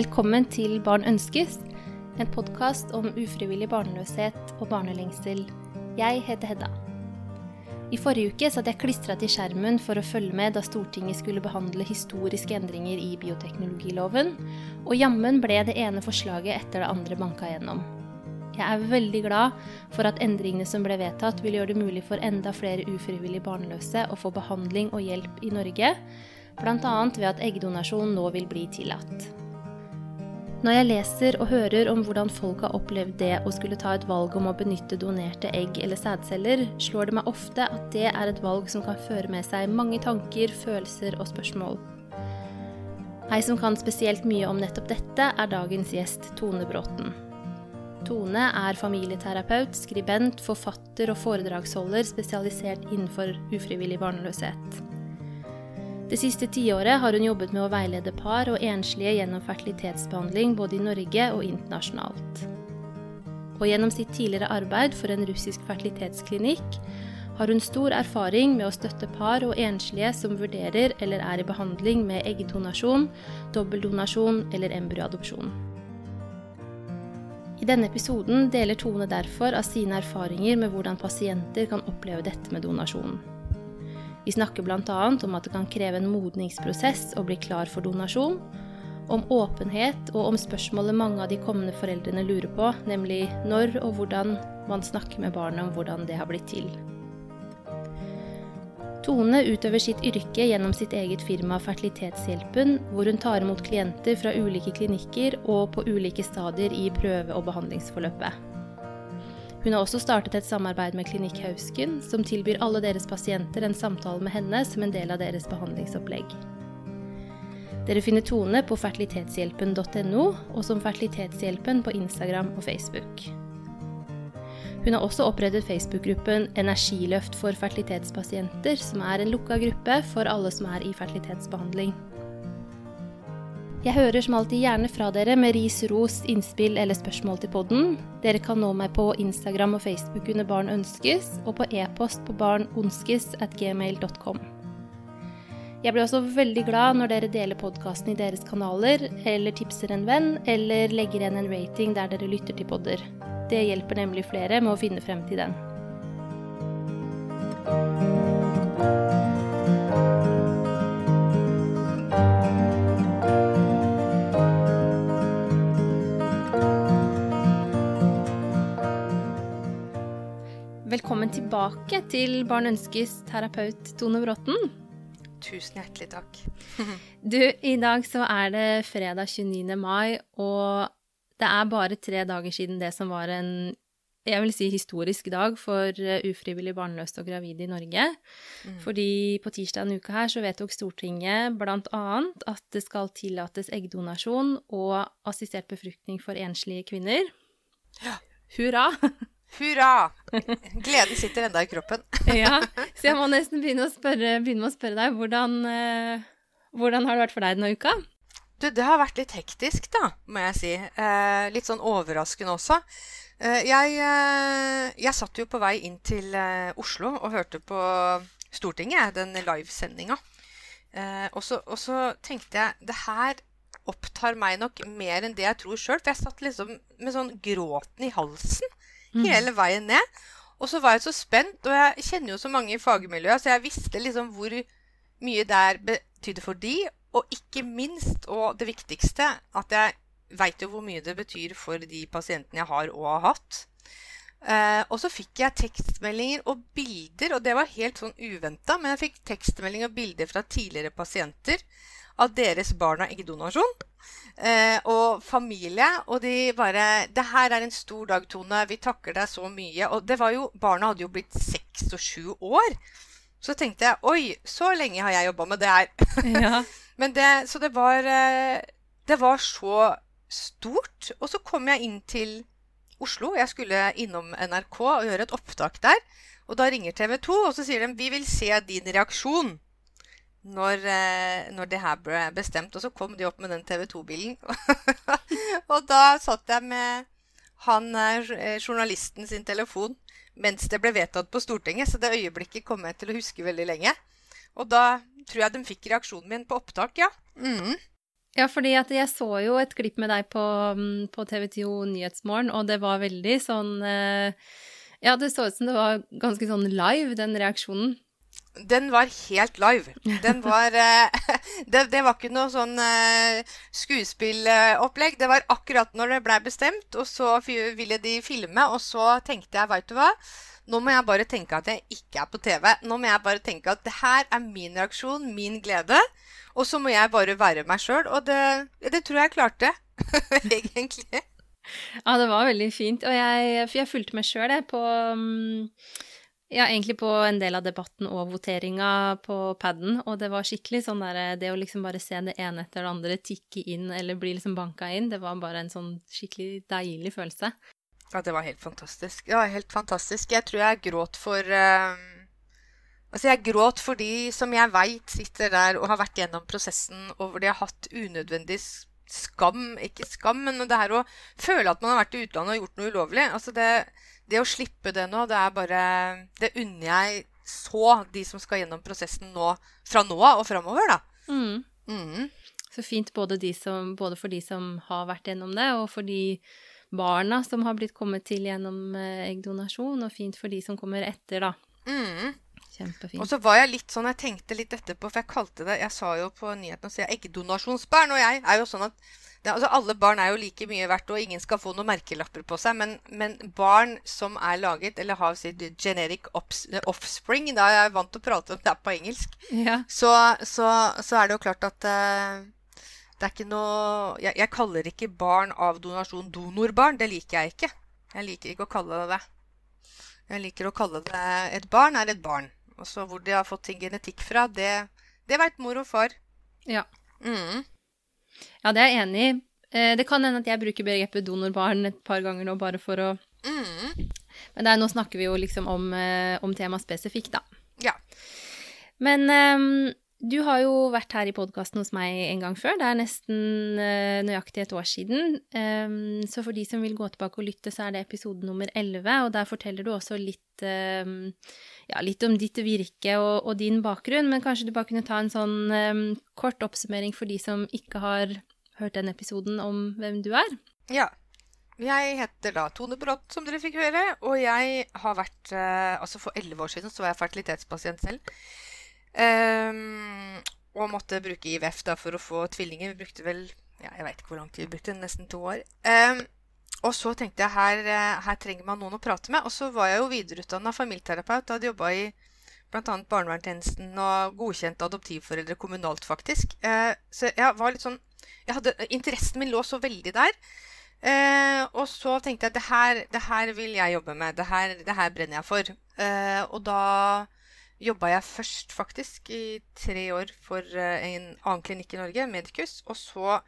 Velkommen til Barn ønskes, en podkast om ufrivillig barnløshet og barnelengsel. Jeg heter Hedda. I forrige uke satt jeg klistra til skjermen for å følge med da Stortinget skulle behandle historiske endringer i bioteknologiloven, og jammen ble det ene forslaget etter det andre banka gjennom. Jeg er veldig glad for at endringene som ble vedtatt, vil gjøre det mulig for enda flere ufrivillig barnløse å få behandling og hjelp i Norge, bl.a. ved at eggdonasjon nå vil bli tillatt. Når jeg leser og hører om hvordan folk har opplevd det å skulle ta et valg om å benytte donerte egg eller sædceller, slår det meg ofte at det er et valg som kan føre med seg mange tanker, følelser og spørsmål. Ei som kan spesielt mye om nettopp dette, er dagens gjest Tone Bråten. Tone er familieterapeut, skribent, forfatter og foredragsholder spesialisert innenfor ufrivillig barnløshet. Det siste tiåret har hun jobbet med å veilede par og enslige gjennom fertilitetsbehandling både i Norge og internasjonalt. Og gjennom sitt tidligere arbeid for en russisk fertilitetsklinikk har hun stor erfaring med å støtte par og enslige som vurderer eller er i behandling med eggdonasjon, dobbeldonasjon eller embryoadopsjon. I denne episoden deler Tone derfor av sine erfaringer med hvordan pasienter kan oppleve dette med donasjon. Vi snakker bl.a. om at det kan kreve en modningsprosess å bli klar for donasjon, om åpenhet og om spørsmålet mange av de kommende foreldrene lurer på, nemlig når og hvordan man snakker med barnet om hvordan det har blitt til. Tone utøver sitt yrke gjennom sitt eget firma Fertilitetshjelpen, hvor hun tar imot klienter fra ulike klinikker og på ulike stadier i prøve- og behandlingsforløpet. Hun har også startet et samarbeid med Klinikk Hausken, som tilbyr alle deres pasienter en samtale med henne som en del av deres behandlingsopplegg. Dere finner Tone på fertilitetshjelpen.no og som Fertilitetshjelpen på Instagram og Facebook. Hun har også opprettet Facebook-gruppen Energiløft for fertilitetspasienter, som er en lukka gruppe for alle som er i fertilitetsbehandling. Jeg hører som alltid gjerne fra dere med ris, ros, innspill eller spørsmål til podden. Dere kan nå meg på Instagram og Facebook under Barn ønskes, og på e-post på barnonskes.gmail.com. Jeg blir også veldig glad når dere deler podkasten i deres kanaler, eller tipser en venn, eller legger igjen en rating der dere lytter til podder. Det hjelper nemlig flere med å finne frem til den. Velkommen tilbake til Barn ønskes terapeut Tone Bråten. Tusen hjertelig takk. du, i dag så er det fredag 29. mai, og det er bare tre dager siden det som var en jeg vil si historisk dag for eh, ufrivillig barnløse og gravide i Norge. Mm. Fordi på tirsdag denne uka her så vedtok Stortinget bl.a. at det skal tillates eggdonasjon og assistert befruktning for enslige kvinner. Ja. Hurra! Hurra! Gleden sitter enda i kroppen. ja, Så jeg må nesten begynne, spørre, begynne med å spørre deg hvordan, eh, hvordan har det vært for deg denne uka? Du, det har vært litt hektisk, da, må jeg si. Eh, litt sånn overraskende også. Eh, jeg, eh, jeg, satt jo på vei inn til eh, Oslo og hørte på Stortinget, den livesendinga. Eh, og, så tenkte jeg det her opptar meg nok mer enn det jeg tror sjøl. For jeg satt liksom med sånn gråten i halsen. Hele veien ned. Og så var jeg så spent, og jeg kjenner jo så mange i fagmiljøet, så jeg visste liksom hvor mye det er betydde for de, og ikke minst, og det viktigste, at jeg veit jo hvor mye det betyr for de pasientene jeg har og har hatt. Eh, og så fikk jeg tekstmeldinger og bilder, og det var helt sånn uventa, men jeg fikk tekstmeldinger og bilder fra tidligere pasienter av deres barn av eggdonasjon. Eh, og familie. Og de bare 'Det her er en stor dag, Tone. Vi takker deg så mye.' Og det var jo, barna hadde jo blitt seks og sju år. Så tenkte jeg 'Oi, så lenge har jeg jobba med det her'. Ja. Men det, så det var eh, Det var så stort. Og så kom jeg inn til Oslo. Jeg skulle innom NRK og gjøre et opptak der. Og da ringer TV 2, og så sier de 'Vi vil se din reaksjon' når, eh, når, det her ble bestemt. Og så kom de opp med den TV 2-bilen. og da satt jeg med han eh, journalisten sin telefon mens det ble vedtatt på Stortinget. Så det øyeblikket kommer jeg til å huske veldig lenge. Og da tror jeg de fikk reaksjonen min på opptak, ja. Mm. Ja, fordi jeg så jo et klipp med deg på, mm, på TV2 Nyhetsmorgen, og det var veldig sånn eh, Ja, det så ut som det var ganske sånn live, den reaksjonen. Den var helt live. Den var eh, det, det, var ikke noe sånn eh, skuespillopplegg. Det var akkurat når det blei bestemt, og så ville de filme, og så tenkte jeg, veit du hva nå må jeg bare tenke at jeg ikke er på TV. Nå må jeg bare tenke at det her er min reaksjon, min glede. Og så må jeg bare være meg sjøl. Og det, det, tror jeg klarte, egentlig. Ja, det var veldig fint. Og jeg, jeg fulgte med sjøl, jeg, på mm, ja, egentlig på en del av debatten og voteringa på paden. Og det var skikkelig sånn der Det å liksom bare se det ene etter det andre tikke inn eller bli liksom banka inn, det var bare en sånn skikkelig deilig følelse. Ja, det var helt fantastisk. Ja, helt fantastisk. Jeg tror jeg gråt for uh, Altså, jeg gråt for de som jeg veit sitter der og har vært gjennom prosessen, og hvor de har hatt unødvendig skam Ikke skam, men det her å føle at man har vært i utlandet og gjort noe ulovlig. Altså, det, det å slippe det nå, det er bare Det unner jeg så de som skal gjennom prosessen nå, fra nå av og framover, da. Mm. Mm. Så fint både, som, både for de som har vært gjennom det, og for de barna som har blitt kommet til gjennom eh, eggdonasjon, og fint for de som kommer etter, da. Mm. Kjempefint. Og så var jeg litt sånn, jeg tenkte litt etterpå, for jeg kalte det Jeg sa jo på nyhetene at jeg eggdonasjonsbarn, og jeg er jo sånn at det, altså Alle barn er jo like mye verdt, og ingen skal få noen merkelapper på seg. Men, men barn som er laget, eller har sitt generic offspring Da er jeg vant til å prate om det på engelsk. Ja. Så, så, så, er det jo klart at uh, det er ikke noe jeg, jeg, kaller ikke barn av donasjon donorbarn. Det liker jeg ikke. Jeg liker ikke å kalle det det. Jeg liker å kalle det Et barn er et barn. Og så hvor de har fått sin genetikk fra, det, det veit mor og far. Ja. Mm. Ja, det er jeg enig i. Eh, det kan hende at jeg bruker begrepet donorbarn et par ganger nå bare for å mm. Men er, nå snakker vi jo liksom om, eh, om temaet spesifikt, da. Ja. Men um, du har jo vært her i podkasten hos meg en gang før. Det er nesten uh, nøyaktig et år siden. Um, så for de som vil gå tilbake og lytte, så er det episode nummer 11, og der forteller du også litt, um, ja, litt om ditt virke og, og, din bakgrunn. Men kanskje du bare kunne ta en sånn um, kort oppsummering for de som ikke har hørt den episoden om hvem du er? Ja. Jeg heter da Tone Brått, som dere fikk høre, og jeg har vært uh, Altså for elleve år siden så var jeg fertilitetspasient selv. Um, og måtte bruke IVF da for å få tvillinger. Vi brukte vel ja, jeg vet ikke hvor lang tid vi brukte, nesten to år. Um, og så tenkte jeg her, eh, her, trenger man noen å prate med. Og så var jeg jo videreutdanna familieterapeut. Hadde jobba i bl.a. barnevernstjenesten og godkjent adoptivforeldre kommunalt, faktisk. Uh, så jeg var litt sånn jeg hadde, Interessen min lå så veldig der. Uh, og så tenkte jeg at det her, det her vil jeg jobbe med. Det her, det her brenner jeg for. Uh, og da jobba jeg først faktisk i tre år for eh, en annen klinikk i Norge, Medicus. Og så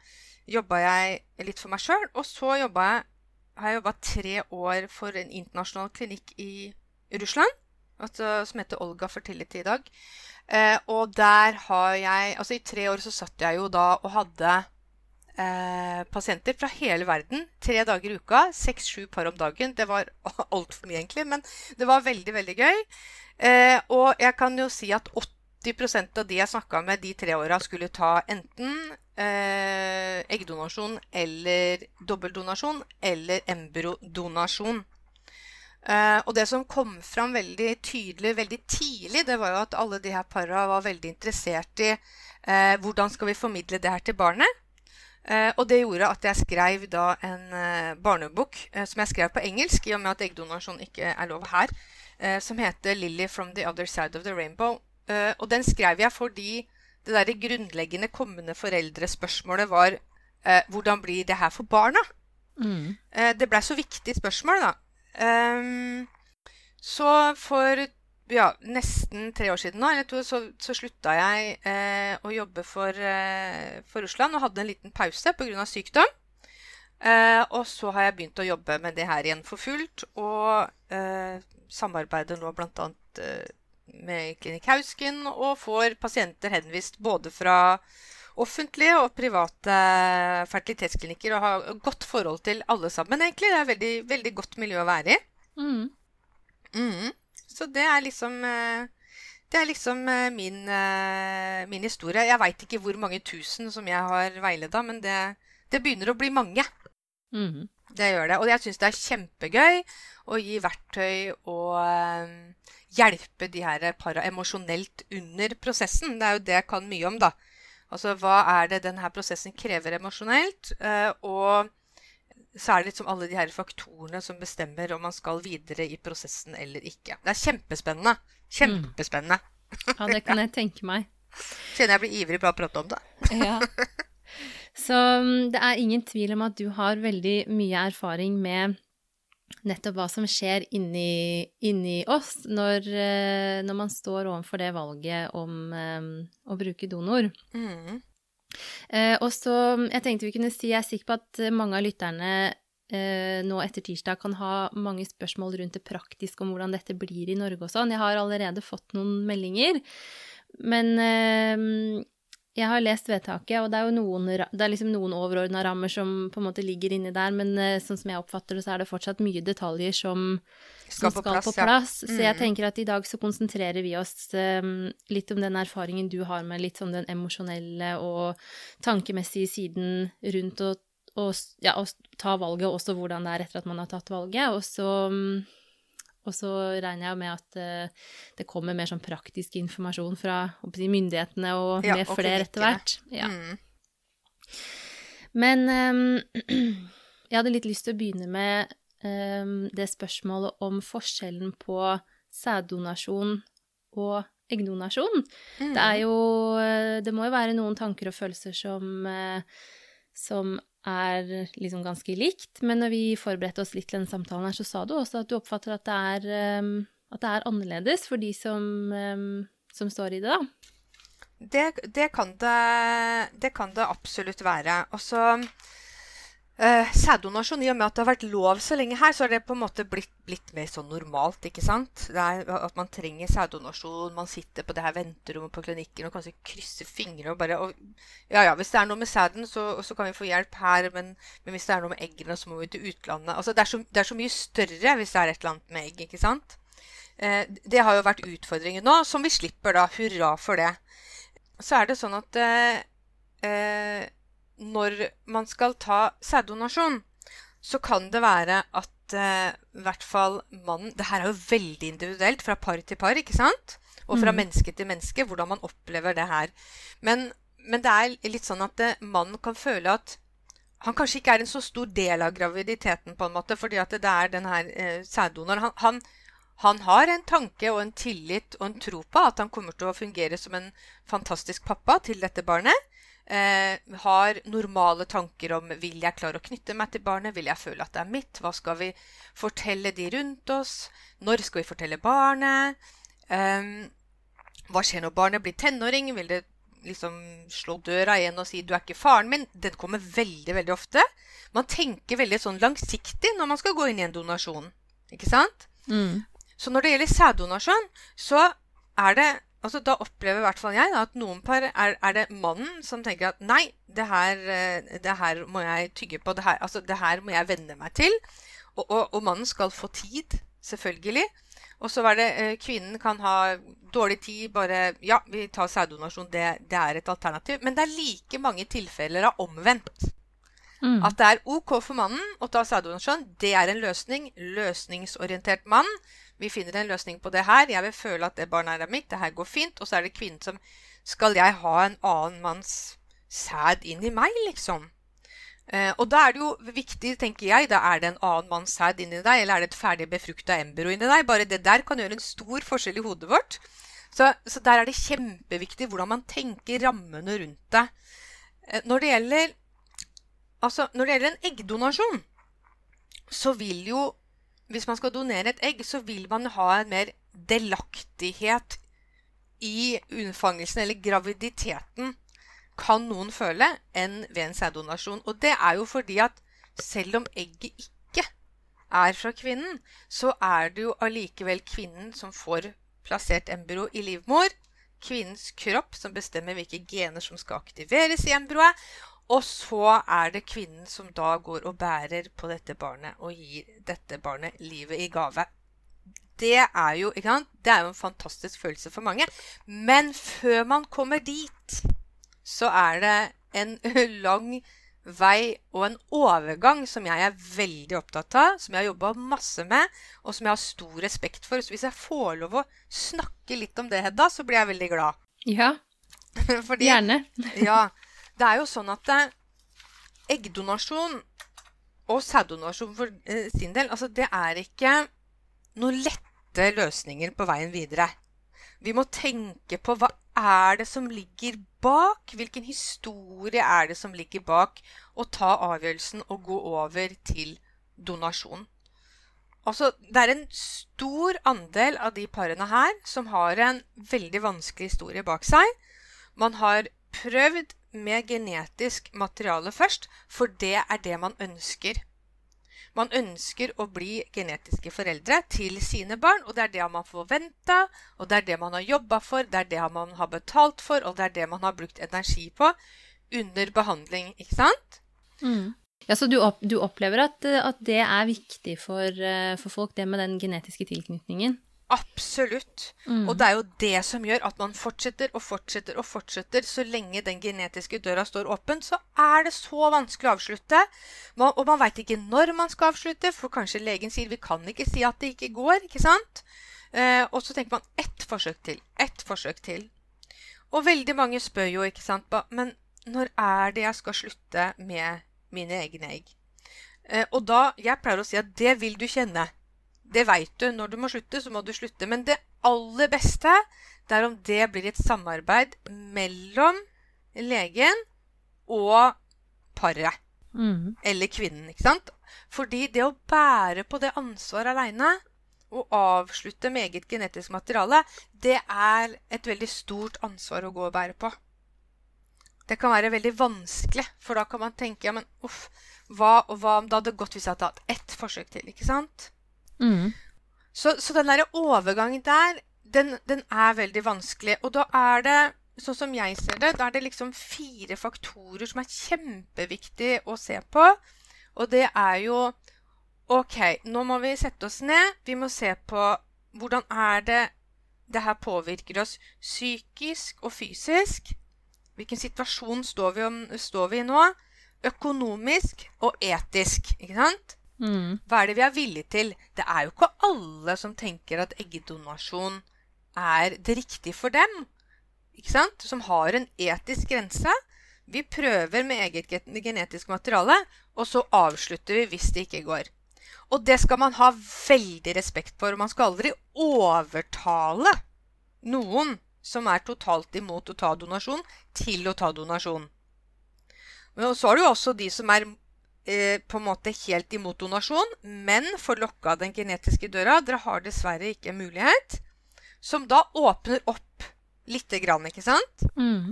jobba jeg litt for meg sjøl. Og så jeg, har jeg jobba tre år for en internasjonal klinikk i Russland. Altså, som heter Olga Fertility i dag. Eh, og der har jeg Altså i tre år så satt jeg jo da og hadde eh, pasienter fra hele verden. Tre dager i uka. Seks-sju par om dagen. Det var altfor mye, egentlig, men det var veldig, veldig gøy. Eh, og jeg kan jo si at 80% av de jeg snakka med de tre åra, skulle ta enten eh, eggdonasjon eller dobbeldonasjon eller embryodonasjon. Uh, og det som kom fram veldig tydelig veldig tidlig, det var jo at alle de her para var veldig interessert i uh, hvordan skal vi formidle det her til barnet. Eh, og det gjorde at jeg skrev da en eh, barnebok som jeg skrev på engelsk, i og med at eggdonasjon ikke er lov her eh, som heter 'Lily from the Other Side of the Rainbow'. Eh, og den skrev jeg fordi det der grunnleggende kommende foreldrespørsmålet var eh, hvordan blir det her for barna? Mm. Eh, det blei så viktig spørsmål, da. Ehm, så for ja, nesten tre år siden nå, eller to, så, så slutta jeg eh, å jobbe for, eh, for, Russland og hadde en liten pause pga. sykdom. Eh, og så har jeg begynt å jobbe med det her igjen for fullt. Og eh, samarbeider nå bl.a. Eh, med Klinikk Hausken og får pasienter henvist både fra offentlige og private fertilitetsklinikker og har godt forhold til alle sammen, egentlig. Det er veldig, veldig godt miljø å være i. Mm. Mm. Så det er liksom eh, Det er liksom eh, min, eh, min historie. Jeg veit ikke hvor mange tusen som jeg har veileda, men det, det, begynner å bli mange. Mm. Det gjør det. Og jeg syns det er kjempegøy å gi verktøy og hjelpe de her para emosjonelt under prosessen. Det er jo det jeg kan mye om, da. Altså hva er det denne prosessen krever emosjonelt? Og så er det liksom alle de her faktorene som bestemmer om man skal videre i prosessen eller ikke. Det er kjempespennende. Kjempespennende. Mm. Ja, det kan jeg tenke meg. Kjenner jeg blir ivrig på å prate om det. ja. Så mm, det er ingen tvil om at du har veldig mye erfaring med nettopp hva som skjer inni, inni oss når, eh, når, man står overfor det valget om um, å bruke donor. Mm. Eh, og så, jeg tenkte vi kunne si, jeg er sikker på at mange av lytterne eh, nå etter tirsdag kan ha mange spørsmål rundt det praktiske om hvordan dette blir i Norge og sånn. Jeg har allerede fått noen meldinger. Men eh, jeg har lest vedtaket, og det er jo noen, det liksom noen overordna rammer som på en måte ligger inni der, men eh, sånn som jeg oppfatter det, så er det fortsatt mye detaljer som skal, som skal på plass. På plass. Ja. Mm. Så jeg mm. tenker at i dag så konsentrerer vi oss um, litt om den erfaringen du har med litt sånn den emosjonelle og tankemessige siden rundt å, og, ja, å ta valget, og også hvordan det er etter at man har tatt valget. Og så um, og så regner jeg med at uh, det kommer mer sånn praktisk informasjon fra myndighetene og ja, med og flere etter hvert. Ja. Mm. Men um, jeg hadde litt lyst til å begynne med um, det spørsmålet om forskjellen på sæddonasjon og eggdonasjon. Mm. Det er jo eh, Det må jo være noen tanker og følelser som, uh, som er liksom ganske likt. Men når vi forberedte oss litt til denne samtalen her, så sa du også at du oppfatter at det er, um, at det er annerledes for de som, um, som står i det, da. Det, det, kan det, det, kan det absolutt være. Og så Uh, sæddonasjon, I og med at det har vært lov så lenge her, så har det på en måte blitt, blitt mer sånn normalt. ikke sant? Er At man trenger sæddonasjon. Man sitter på det her venterommet på klinikken og kanskje krysser fingre og bare og, Ja ja, hvis det er noe med sæden, så, så, kan vi få hjelp her. Men, men, hvis det er noe med eggene, så må vi til utlandet. Altså, det er, så, det er så mye større hvis det er et eller annet med egg, ikke sant? Uh, det har jo vært utfordringen nå, som vi slipper, da. Hurra for det. Så er det sånn at uh, når man skal ta sæddonasjon, så kan det være at eh, hvert fall mannen Det her er jo veldig individuelt fra par til par, ikke sant? Og fra mm. menneske til menneske, hvordan man opplever det her. Men, men det er litt sånn at eh, mannen kan føle at han kanskje ikke er en så stor del av graviditeten, på en måte, fordi at det er den her eh, sæddonoren. Han, han, han, har en tanke og en tillit og en tro på at han kommer til å fungere som en fantastisk pappa til dette barnet eh, har normale tanker om vil jeg klare å knytte meg til barnet, vil jeg føle at det er mitt, hva skal vi fortelle de rundt oss, når skal vi fortelle barnet, eh, hva skjer når barnet blir tenåring, vil det liksom slå døra igjen og si 'du er ikke faren min', den kommer veldig, veldig ofte. Man tenker veldig sånn langsiktig når man skal gå inn i en donasjon. Ikke sant? Mm. Så når det gjelder sæddonasjon, så er det altså, da opplever i hvert fall jeg da, at noen par er, er, det mannen som tenker at nei, det her, eh, det her må jeg tygge på. Det her, altså, det her må jeg venne meg til. Og, og, og, mannen skal få tid, selvfølgelig. Og så er det eh, kvinnen kan ha dårlig tid, bare Ja, vi tar sæddonasjon, det, det, er et alternativ. Men det er like mange tilfeller av omvendt. Mm. At det er OK for mannen å ta sæddonasjon, det er en løsning. Løsningsorientert mann vi finner en løsning på det her. Jeg vil føle at det barnet er mitt. Det her går fint. Og så er det kvinnen som Skal jeg ha en annen manns sæd inn i meg, liksom? Eh, og da er det jo viktig, tenker jeg, da er det en annen manns sæd inni deg, eller er det et ferdig befrukta embryo inni deg? Bare det der kan gjøre en stor forskjell i hodet vårt. Så, så der er det kjempeviktig hvordan man tenker rammene rundt det. Eh, når det gjelder Altså, når det gjelder en eggdonasjon, så vil jo hvis man skal donere et egg, så vil man ha en mer delaktighet i unnfangelsen eller graviditeten, kan noen føle, enn ved en sæddonasjon. Og det er jo fordi at selv om egget ikke er fra kvinnen, så er det jo allikevel kvinnen som får plassert embryo i livmor. Kvinnens kropp som bestemmer hvilke gener som skal aktiveres i embryoet. Og så er det kvinnen som da går og bærer på dette barnet og gir dette barnet livet i gave. det er jo ikke sant? Det er jo en fantastisk følelse for mange. Men før man kommer dit, så er det en lang vei og en overgang som jeg er veldig opptatt av, som jeg har jobba masse med, og som jeg har stor respekt for. Så hvis jeg får lov å snakke litt om det, Hedda, så blir jeg veldig glad. Ja, Fordi, gjerne. ja. Det er jo sånn at eh, eggdonasjon og sæddonasjon for eh, sin del, altså det er ikke noen lette løsninger på veien videre. Vi må tenke på hva er det som ligger bak? Hvilken historie er det som ligger bak å ta avgjørelsen og gå over til donasjon? Altså, det er en stor andel av de parene her som har en veldig vanskelig historie bak seg. Man har prøvd med genetisk materiale først, for det er det man ønsker. Man ønsker å bli genetiske foreldre til sine barn, og det er det man forventa, og det er det man har jobba for, det er det man har betalt for, og det er det man har brukt energi på under behandling, ikke sant? Mm. Ja, Så du, opp, du opplever at, at, det er viktig for, eh, for, folk, det med den genetiske tilknytningen? Absolutt. Mm. Og det er jo det som gjør at man fortsetter og fortsetter og fortsetter. Så lenge den genetiske døra står åpen, så er det så vanskelig å avslutte. Og man veit ikke når man skal avslutte, for kanskje legen sier vi kan ikke si at det ikke går. ikke sant? Eh, og så tenker man ett forsøk til. Ett forsøk til. Og veldig mange spør jo, ikke sant, men når er det jeg skal slutte med mine egne egg. Eh, og da, Jeg pleier å si at det vil du kjenne. Det veit du. Når du må slutte, så må du slutte. Men det aller beste det er om det blir et samarbeid mellom legen og paret. Mm. Eller kvinnen, ikke sant? Fordi det å bære på det ansvaret aleine og avslutte med eget genetisk materiale, det er et veldig stort ansvar å gå og bære på det kan være veldig vanskelig, for da kan man tenke ja, men uff, hva, hva om det hadde gått hvis jeg hadde hatt ett forsøk til? ikke sant? Mm. Så, så, den derre overgangen der, den, den, er veldig vanskelig. Og da er det, sånn som jeg ser det, da er det liksom fire faktorer som er kjempeviktig å se på. Og det er jo OK, nå må vi sette oss ned. Vi må se på hvordan er det det her påvirker oss psykisk og fysisk. Hvilken situasjon står vi, om, står vi, i nå? Økonomisk og etisk. ikke sant? Mm. Hva er det vi er villige til? Det er jo ikke alle som tenker at eggdonasjon er det riktige for dem. Ikke sant? Som har en etisk grense. Vi prøver med eget genetisk materiale, og så avslutter vi hvis det ikke går. Og det skal man ha veldig respekt for. Man skal aldri overtale noen som er totalt imot å ta donasjon, til å ta donasjon. Men så er det jo også de som er eh, på en måte helt imot donasjon, men får lokka den genetiske døra. Dere har dessverre ikke en mulighet. Som da åpner opp lite grann, ikke sant? Mm.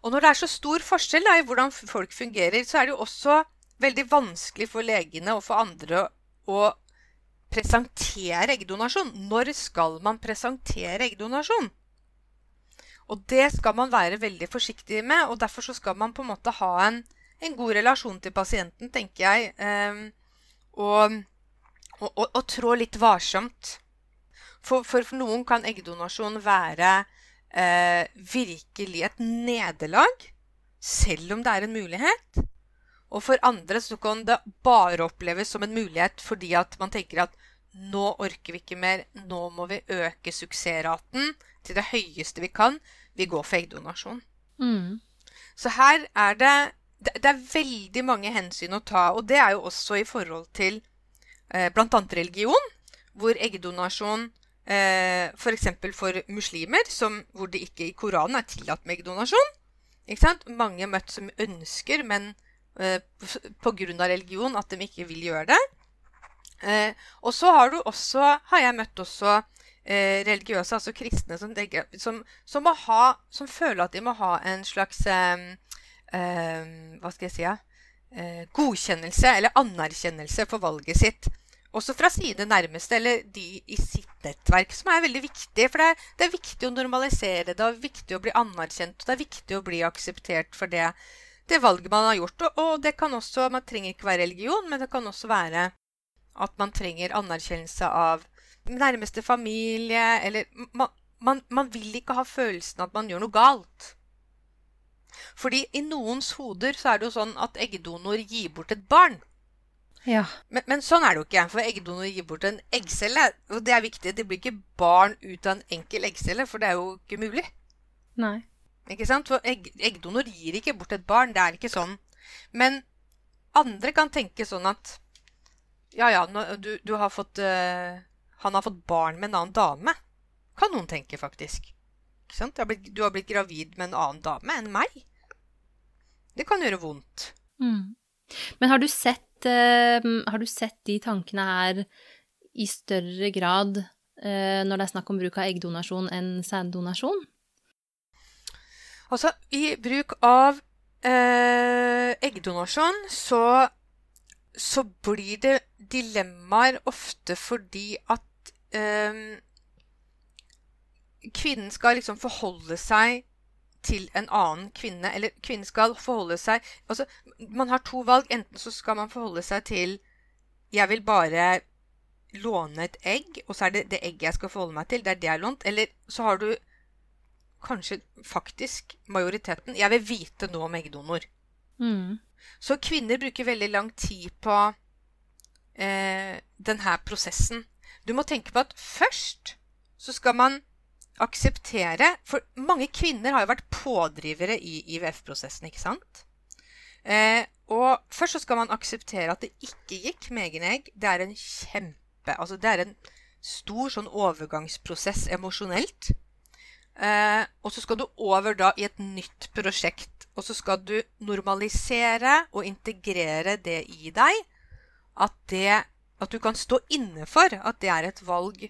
Og når det er så stor forskjell da, i hvordan folk fungerer, så er det jo også veldig vanskelig for legene og for andre å presentere eggdonasjon. Når skal man presentere eggdonasjon? Og det skal man være veldig forsiktig med, og derfor så skal man på en måte ha en, en god relasjon til pasienten, tenker jeg. Eh, og, og, og, og, trå litt varsomt. For, for, noen kan eggdonasjon være eh, virkelig et nederlag, selv om det er en mulighet. Og for andre så kan det bare oppleves som en mulighet fordi at man tenker at nå orker vi ikke mer, nå må vi øke suksessraten til det høyeste vi kan vi går for eggdonasjon. Mm. Så her er det, det er veldig mange hensyn å ta. Og det er jo også i forhold til eh, bl.a. religion, hvor eggdonasjon eh, f.eks. For, for muslimer, som, hvor det ikke i Koranen er tillatt med eggdonasjon. Mange møtt som ønsker, men eh, pga. religion at de ikke vil gjøre det. Eh, og så har har jeg møtt også eh, religiøse, altså kristne, som, som, som, ha, som, føler at de må ha en slags eh, Hva skal jeg si? Ja? Eh, godkjennelse eller anerkjennelse for valget sitt. Også fra sine nærmeste, eller de i sitt nettverk, som er veldig viktig. For det er, det er viktig å normalisere det er viktig å bli anerkjent, og det er viktig å bli akseptert for det, det valget man har gjort. Og, og det kan også, man trenger ikke være religion, men det kan også være at man trenger anerkjennelse av nærmeste familie, eller man, man, man vil ikke ha følelsen at man gjør noe galt. Fordi i noens hoder så er det jo sånn at eggdonor gir bort et barn. Ja. Men, men sånn er det jo ikke. For eggdonor gir bort en eggcelle. Og det er viktig. Det blir ikke barn ut av en enkel eggcelle, for det er jo ikke mulig. Nei. Ikke sant? For egg, eggdonor gir ikke bort et barn. Det er ikke sånn. Men andre kan tenke sånn at Ja, ja, du, du, har fått uh, Han har fått barn med en annen dame. Kan noen tenke, faktisk. Ikke sant? Du har, blitt, gravid med en annen dame enn meg. Det kan gjøre vondt. Mm. Men har du, sett, uh, har du sett de tankene her i større grad uh, når det er snakk om bruk av eggdonasjon enn sæddonasjon? Altså, i bruk av uh, eggdonasjon så, så blir det dilemmaer ofte fordi at kvinnen skal liksom forholde seg til en annen kvinne, eller kvinnen skal forholde seg Altså, man har to valg. Enten så skal man forholde seg til 'Jeg vil bare låne et egg', og så er det det egget jeg skal forholde meg til. Det er det jeg har lånt. Eller så har du kanskje faktisk majoriteten 'Jeg vil vite noe om eggdonor'. Mm. Så kvinner bruker veldig lang tid på eh, denne prosessen. Du må tenke på at først så skal man akseptere For mange kvinner har jo vært pådrivere i IVF-prosessen, ikke sant? Eh, og først så skal man akseptere at det ikke gikk med egen egg. Det er en kjempe Altså det er en stor sånn overgangsprosess emosjonelt. Eh, og så skal du over da i et nytt prosjekt. Og så skal du normalisere og integrere det i deg. At, det, at du kan stå inne for at det er et valg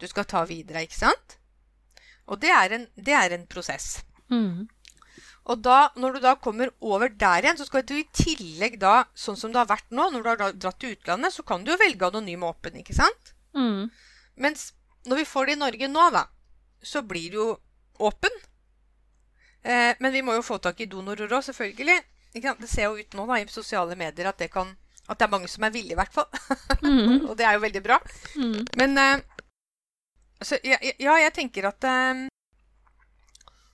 du skal ta videre, ikke sant? Og det er en, det er en prosess. Mm. Og da, når du da kommer over der igjen, så skal du i tillegg da, sånn som det har vært nå, når du har dratt til utlandet, så kan du jo velge anonym åpen, ikke sant? Mm. Mens når vi får det i Norge nå, da, så blir det jo åpen. Eh, men vi må jo få tak i donorer òg, selvfølgelig. Det ser jo ut nå da, i sosiale medier at det, kan, at det er mange som er villige, i hvert fall. Mm. og det er jo veldig bra. Mm. Men eh, så, ja, ja, jeg tenker at um,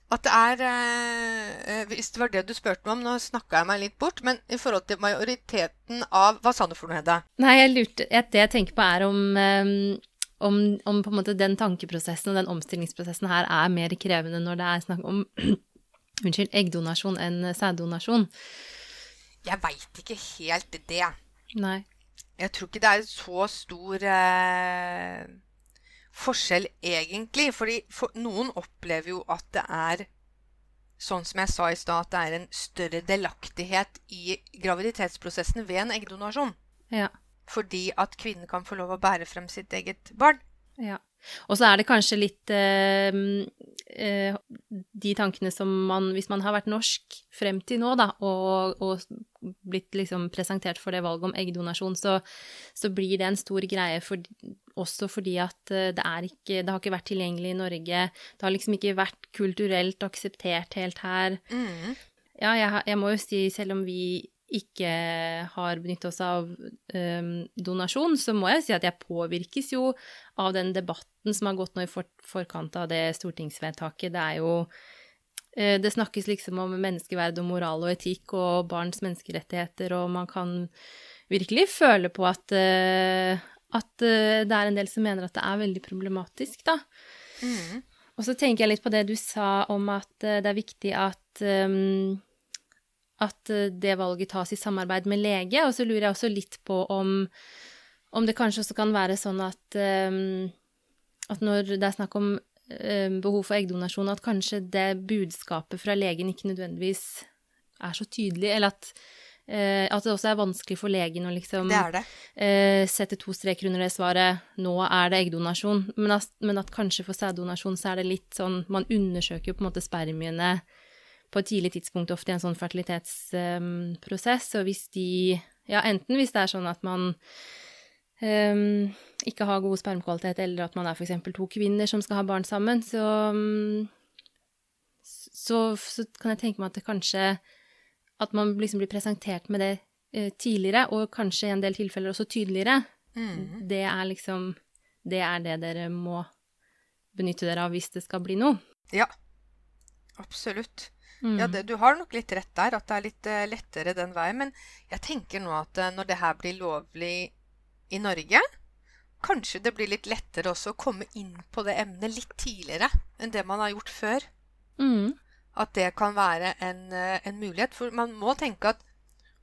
at det er uh, Hvis det var det du spurte meg om, nå snakka jeg meg litt bort, men i forhold til majoriteten av Hva sa du for noe, Hedda? Nei, jeg lurte Det jeg tenker på, er om, um, om, om på en måte den tankeprosessen og den omstillingsprosessen her er mer krevende når det er snakk om unnskyld, eggdonasjon enn sæddonasjon. Jeg veit ikke helt det. Nei. Jeg tror ikke det er så stor uh, forskjell, egentlig. Fordi for, noen opplever jo at det er sånn som jeg sa i stad, at det er en større delaktighet i graviditetsprosessen ved en eggdonasjon. Ja. Fordi at kvinnen kan få lov å bære frem sitt eget barn. Ja. Og så er det kanskje litt eh, eh, de tankene som man, hvis man har vært norsk frem til nå, da, og, og blitt liksom presentert for det valget om eggdonasjon, så, så blir det en stor greie for, også fordi at eh, det er ikke Det har ikke vært tilgjengelig i Norge. Det har liksom ikke vært kulturelt akseptert helt her. Mm. Ja, jeg, jeg må jo si, selv om vi ikke har benyttet oss av um, donasjon, så må jeg si at jeg påvirkes jo av den debatten som har gått nå i for, forkant av det stortingsvedtaket. Det er jo uh, Det snakkes liksom om menneskeverd og moral og etikk og barns menneskerettigheter, og man kan virkelig føle på at, uh, at uh, det er en del som mener at det er veldig problematisk, da. Mm. Og så tenker jeg litt på det du sa om at det er viktig at um, at eh, det valget tas i samarbeid med lege. Og så lurer jeg også litt på om, om det kanskje også kan være sånn at, um, at når det er snakk om um, behov for eggdonasjon, at kanskje det budskapet fra legen ikke nødvendigvis er så tydelig, eller at, at det også er vanskelig for legen å liksom Det det. sette to streker under det svaret 'nå er det eggdonasjon', men at, men at kanskje for sæddonasjon så er det litt sånn Man undersøker jo på en måte spermiene på et tidlig tidspunkt, ofte i en sånn fertilitetsprosess. Og hvis de Ja, enten hvis det er sånn at man um, ikke har god spermkvalitet, eller at man er f.eks. to kvinner som skal ha barn sammen, så, så, så kan jeg tenke meg at det kanskje At man liksom blir presentert med det uh, tidligere, og kanskje i en del tilfeller også tydeligere. Mm. Det er liksom det er det dere må benytte dere av hvis det skal bli noe. Ja, absolutt. Mm. Ja, det, du har nok litt rett der, at det er litt uh, lettere den veien. Men jeg tenker nå at uh, når det her blir lovlig i Norge, kanskje det blir litt lettere også å komme inn på det emnet litt tidligere enn det man har gjort før. Mm. At det kan være en, uh, en mulighet. For man må tenke at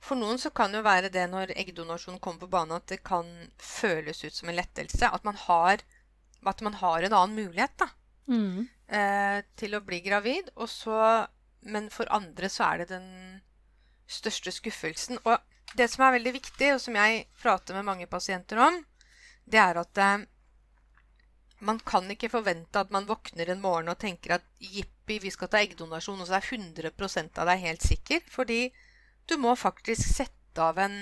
for noen så kan det jo være det når eggdonasjon kommer på banen, at det kan føles ut som en lettelse. At man har, at man har en annen mulighet da, Mm. til å bli gravid. Og så men for andre så er det den største skuffelsen. Og det som er veldig viktig, og som jeg prater med mange pasienter om, det er at eh, man kan ikke forvente at man våkner en morgen og tenker at jippi, vi skal ta eggdonasjon, og så er 100 av deg helt sikker. Fordi du må faktisk sette av en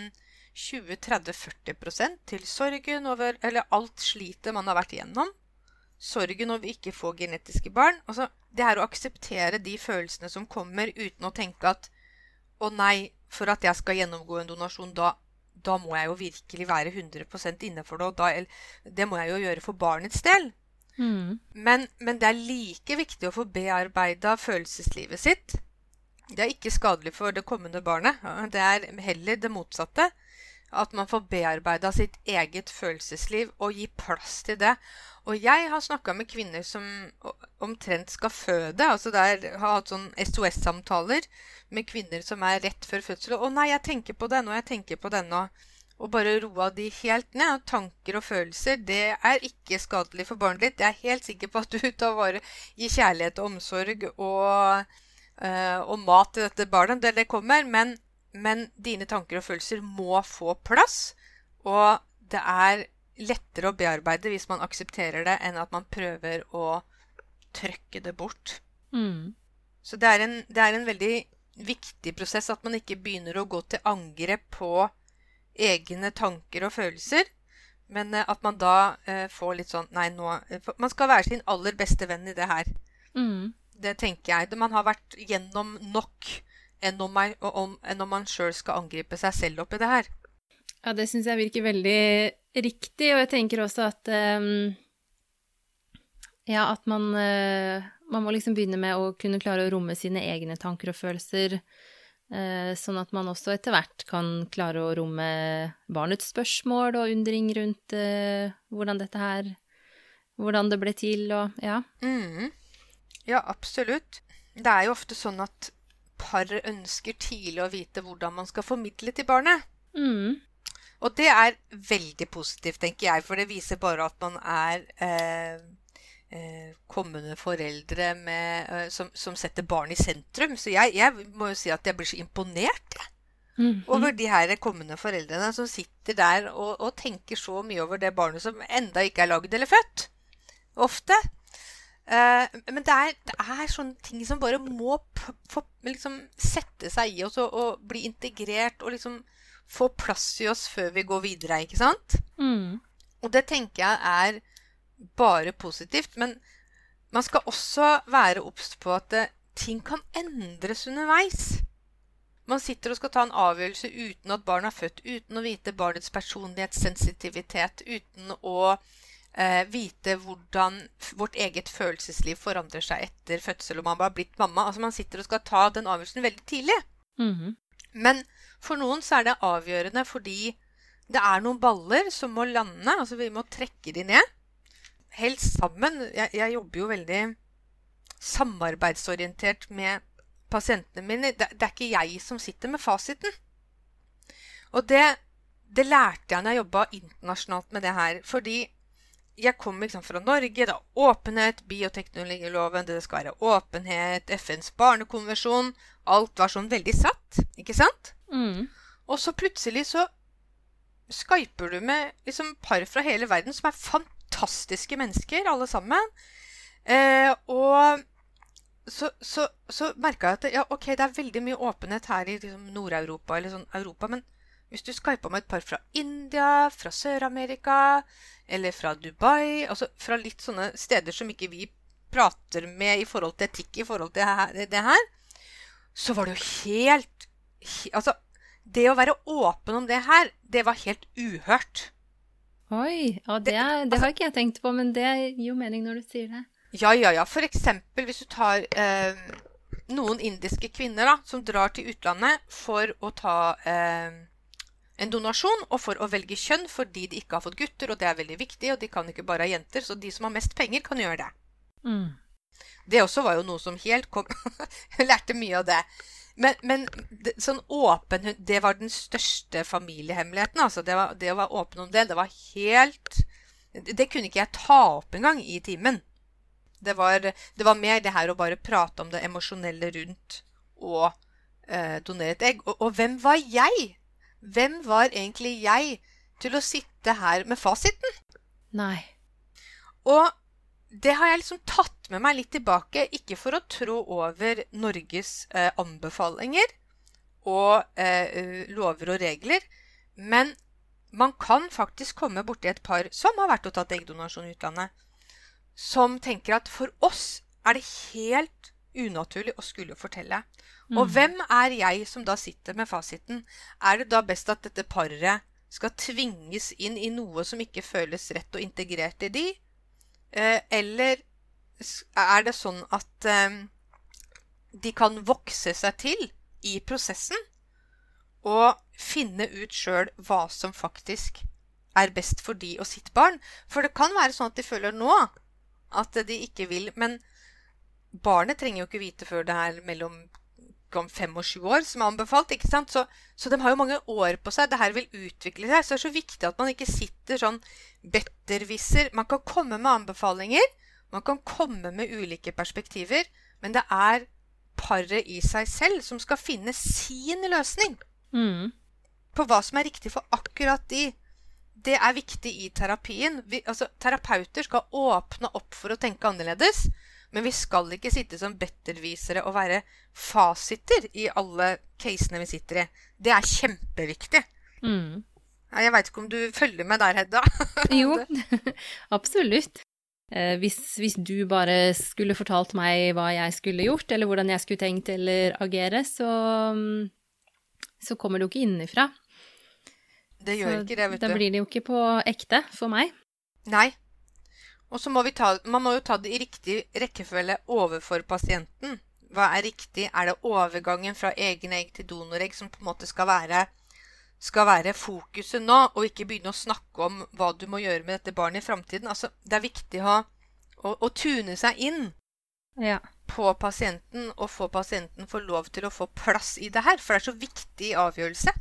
20-30-40% til sorgen over Eller alt slitet man har vært igjennom. Sorgen over ikke få genetiske barn. Altså, det er å akseptere de følelsene som kommer, uten å tenke at å nei, for at jeg skal gjennomgå en donasjon, da, da må jeg jo virkelig være 100 inne for det. Og da, det må jeg jo gjøre for barnets del. Mm. Men, men det er like viktig å få bearbeida følelseslivet sitt. Det er ikke skadelig for det kommende barnet. Det er heller det motsatte. At man får bearbeida sitt eget følelsesliv og gi plass til det. Og jeg har snakka med kvinner som omtrent skal føde. altså der Har hatt sånn SOS-samtaler med kvinner som er rett før fødsel. 'Å nei, jeg tenker på denne, og jeg tenker på denne.' Og bare roa de helt ned. Og tanker og følelser, det er ikke skadelig for barnet ditt. Jeg er helt sikker på at du tar vare Gir kjærlighet og omsorg og, øh, og mat til dette barnet. Det, det kommer. Men, men dine tanker og følelser må få plass. Og det er lettere å bearbeide hvis man aksepterer det, enn at man prøver å trøkke det bort. Mm. Så det er, en, det er en veldig viktig prosess at man ikke begynner å gå til angrep på egne tanker og følelser, men eh, at man da eh, får litt sånn Nei, nå Man skal være sin aller beste venn i det her. Mm. Det tenker jeg. Man har vært gjennom nok enn om, man- om, enn om man sjøl skal angripe seg selv oppi det her. Ja, det syns jeg virker veldig riktig, og jeg tenker også at ehm, Ja, at man eh, Man må liksom begynne med å kunne klare å romme sine egne tanker og følelser, eh, sånn at man også etter hvert kan klare å romme barnets spørsmål og undring rundt eh, hvordan dette her Hvordan det ble til, og ja. Mm. Ja, absolutt. Det er jo ofte sånn at par ønsker tidlig å vite hvordan man skal formidle til barnet. Mm. Og det er veldig positivt, tenker jeg, for det viser bare at man er eh, eh, kommende foreldre med, eh, som, som setter barn i sentrum. Så jeg, jeg må jo si at jeg blir så imponert mm -hmm. over de her kommende foreldrene som sitter der og, og tenker så mye over det barnet som enda ikke er lagd eller født. Ofte. Eh, men det er, det er sånne ting som bare må liksom sette seg i oss og, og bli integrert og liksom få plass i oss før vi går videre, ikke sant? Mm. Og det tenker jeg er bare positivt. Men man skal også være obs på at det, ting kan endres underveis. Man sitter og skal ta en avgjørelse uten at barn er født, uten å vite barnets personlighetssensitivitet, uten å eh, vite hvordan vårt eget følelsesliv forandrer seg etter fødsel og man bare har blitt mamma. Altså Man sitter og skal ta den avgjørelsen veldig tidlig. Mhm. Men for noen så er det avgjørende fordi det er noen baller som må lande. Altså vi må trekke de ned. Helst sammen. Jeg, jeg jobber jo veldig samarbeidsorientert med pasientene mine. Det, det er ikke jeg som sitter med fasiten. Og det, det lærte jeg når jeg jobba internasjonalt med det her. Fordi jeg kom liksom fra Norge. Det er åpenhet, bioteknologiloven, det skal være åpenhet, FNs barnekonvensjon. Alt var sånn veldig satt, ikke sant? Mm. Og så plutselig så skyper du med liksom par fra hele verden som er fantastiske mennesker, alle sammen. Eh, og så, så, så merka jeg at ja, ok, det er veldig mye åpenhet her i liksom, Nord-Europa, eller sånn Europa, men hvis du skypa med et par fra India, fra Sør-Amerika eller fra Dubai, altså fra litt sånne steder som ikke vi prater med i forhold til etikk, i forhold til det her, så var det jo helt Altså, det å være åpen om det her, det var helt uhørt. Oi, ja, det, det, det, har ikke jeg tenkt på, men det gir jo mening når du sier det. Ja, ja, ja. For eksempel hvis du tar eh, noen indiske kvinner da, som drar til utlandet for å ta eh, en donasjon og for å velge kjønn fordi de ikke har fått gutter, og det er veldig viktig, og de kan ikke bare ha jenter, så de som har mest penger, kan gjøre det. Mm. Det også var jo noe som helt kom Hun lærte mye av det. Men, men det, sånn åpen Det var den største familiehemmeligheten. altså Det, var, det å være åpen om det, det var helt Det kunne ikke jeg ta opp engang i timen. Det var, det var mer det her å bare prate om det emosjonelle rundt og eh, donere et egg. Og, og hvem var jeg? Hvem var egentlig jeg til å sitte her med fasiten? Nei. Og det har jeg liksom tatt med meg litt tilbake, ikke for å trå over Norges eh, anbefalinger og eh, lover og regler, men man kan faktisk komme borti et par som har vært og tatt eggdonasjon i utlandet, som tenker at for oss er det helt unaturlig å skulle fortelle. Mm. Og hvem er jeg som da sitter med fasiten? Er det da best at dette paret skal tvinges inn i noe som ikke føles rett og integrert i de? Eh, eller er det sånn at eh, de kan vokse seg til i prosessen og finne ut sjøl hva som faktisk er best for de og sitt barn? For det kan være sånn at de føler nå at de ikke vil, men barnet trenger jo ikke vite før det er mellom om fem og sju år, som er anbefalt. ikke sant? Så, så, de har jo mange år på seg. Det her vil utvikle seg. Så det er så viktig at man ikke sitter sånn bettervisser. Man kan komme med anbefalinger. Man kan komme med ulike perspektiver. Men det er paret i seg selv som skal finne sin løsning mm. på hva som er riktig for akkurat de. Det er viktig i terapien. Vi, altså, terapeuter skal åpne opp for å tenke annerledes. Men vi skal ikke sitte som bettervisere og være fasiter i alle casene vi sitter i. Det er kjempeviktig. Mm. Jeg veit ikke om du følger med der, Hedda? jo, absolutt. Eh, hvis, hvis, du bare skulle fortalt meg hva jeg skulle gjort, eller hvordan jeg skulle tenkt eller agere, så, så kommer det jo ikke innenfra. Det gjør så ikke det, vet du. Da blir det jo ikke på ekte for meg. Nei, og så må vi ta, man må jo ta det i riktig rekkefølge overfor pasienten. Hva er riktig? Er det overgangen fra egen egg til donoregg som på en måte skal være, skal være fokuset nå, og ikke begynne å snakke om hva du må gjøre med dette barnet i framtiden? Altså, det er viktig å, å, å tune seg inn ja. på pasienten, og få pasienten få lov til å få plass i det her. For det er så viktig avgjørelse.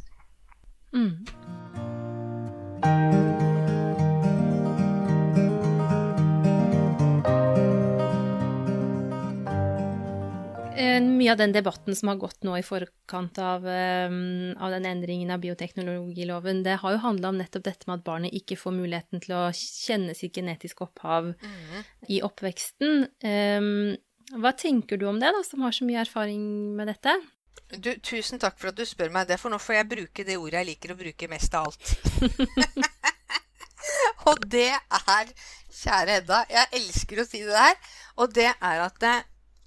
Mm. Mye av den debatten som har gått nå i forkant av, um, av den endringen av bioteknologiloven, det har jo handla om nettopp dette med at barnet ikke får muligheten til å kjenne sitt genetiske opphav mm. i oppveksten. Um, hva tenker du om det, da, som har så mye erfaring med dette? Du, tusen takk for at du spør meg det, for nå får jeg bruke det ordet jeg liker å bruke mest av alt. og det er, kjære Edda, jeg elsker å si det der, og det er at det,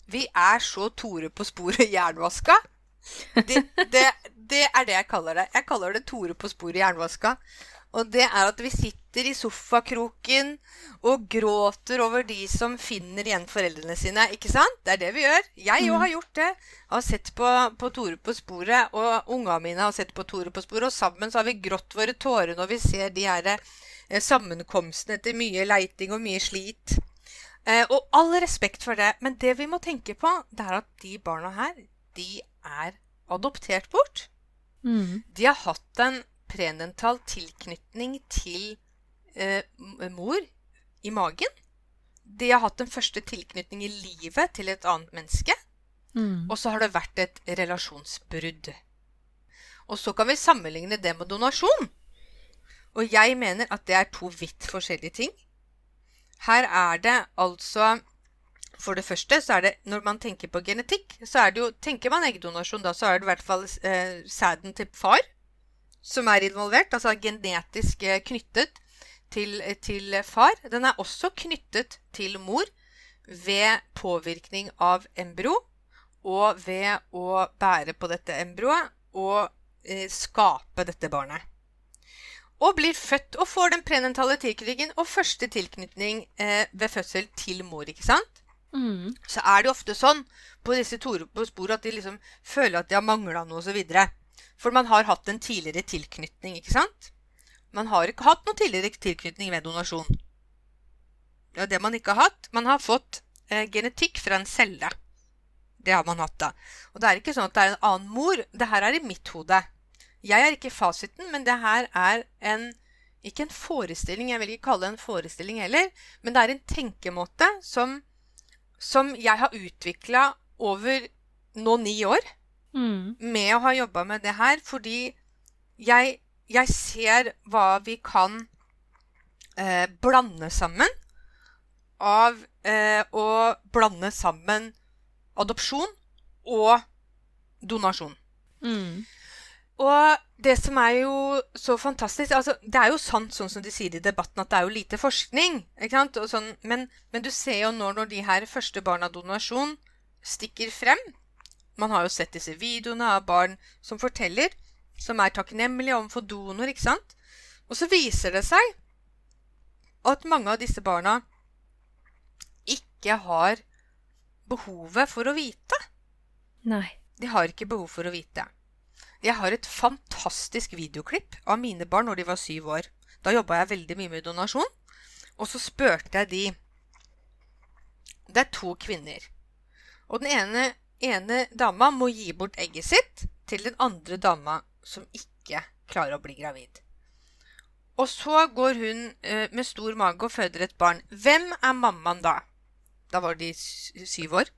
vi er så Tore på sporet jernvaska. Det, det, det, er det jeg kaller det. Jeg kaller det Tore på sporet jernvaska. Og det er at vi sitter i sofakroken og gråter over de som finner igjen foreldrene sine. Ikke sant? Det er det vi gjør. Jeg òg har gjort det. Jeg har sett på, på Tore på sporet, og unga mine har sett på Tore på sporet. Og sammen så har vi grått våre tårer når vi ser de her eh, sammenkomstene etter mye leiting og mye slit. Eh, og all respekt for det, men det vi må tenke på, det er at de barna her, de er adoptert bort. Mm. De har hatt en predental tilknytning til eh, mor i magen. De har hatt en første tilknytning i livet til et annet menneske. Mm. Og så har det vært et relasjonsbrudd. Og så kan vi sammenligne det med donasjon. Og jeg mener at det er to vidt forskjellige ting. Her er det altså For det første så er det Når man tenker på genetikk, så er det jo Tenker man eggdonasjon, da, så er det i hvert fall eh, sæden til far som er involvert. Altså genetisk eh, knyttet til, til far. Den er også knyttet til mor ved påvirkning av embryo og ved å bære på dette embryoet og eh, skape dette barnet. Og blir født og får den prenatale tilknytningen og første tilknytning eh, ved fødsel til mor, ikke sant? Mm. Så er det ofte sånn på disse to på spor at de liksom føler at de har mangla noe osv. For man har hatt en tidligere tilknytning, ikke sant? Man har ikke hatt noen tidligere tilknytning ved donasjon. Det er det man ikke har hatt. Man har fått eh, genetikk fra en celle. Det har man hatt, da. Og det er ikke sånn at det er en annen mor. Det her er i mitt hode. Jeg er ikke fasiten, men det her er en Ikke en forestilling, jeg vil ikke kalle det en forestilling heller, men det er en tenkemåte som, som jeg har utvikla over nå ni år Mm. med å ha jobba med det her, fordi jeg, jeg ser hva vi kan eh, blande sammen av eh, å blande sammen adopsjon og donasjon. Mm. Og det som er jo så fantastisk altså Det er jo sant sånn som de sier i debatten, at det er jo lite forskning. ikke sant? Og sånn, men, men du ser jo nå når de her første barna donasjon stikker frem Man har jo sett disse videoene av barn som forteller, som er takknemlige overfor donor, ikke sant? Og så viser det seg at mange av disse barna ikke har behovet for å vite. Nei. De har ikke behov for å vite. Jeg har et fantastisk videoklipp av mine barn når de var syv år. Da jobba jeg veldig mye med donasjon. Og så spurte jeg de Det er to kvinner. Og den ene, ene dama må gi bort egget sitt til den andre dama som ikke klarer å bli gravid. Og så går hun eh, med stor mage og føder et barn. Hvem er mammaen da? Da var de syv år.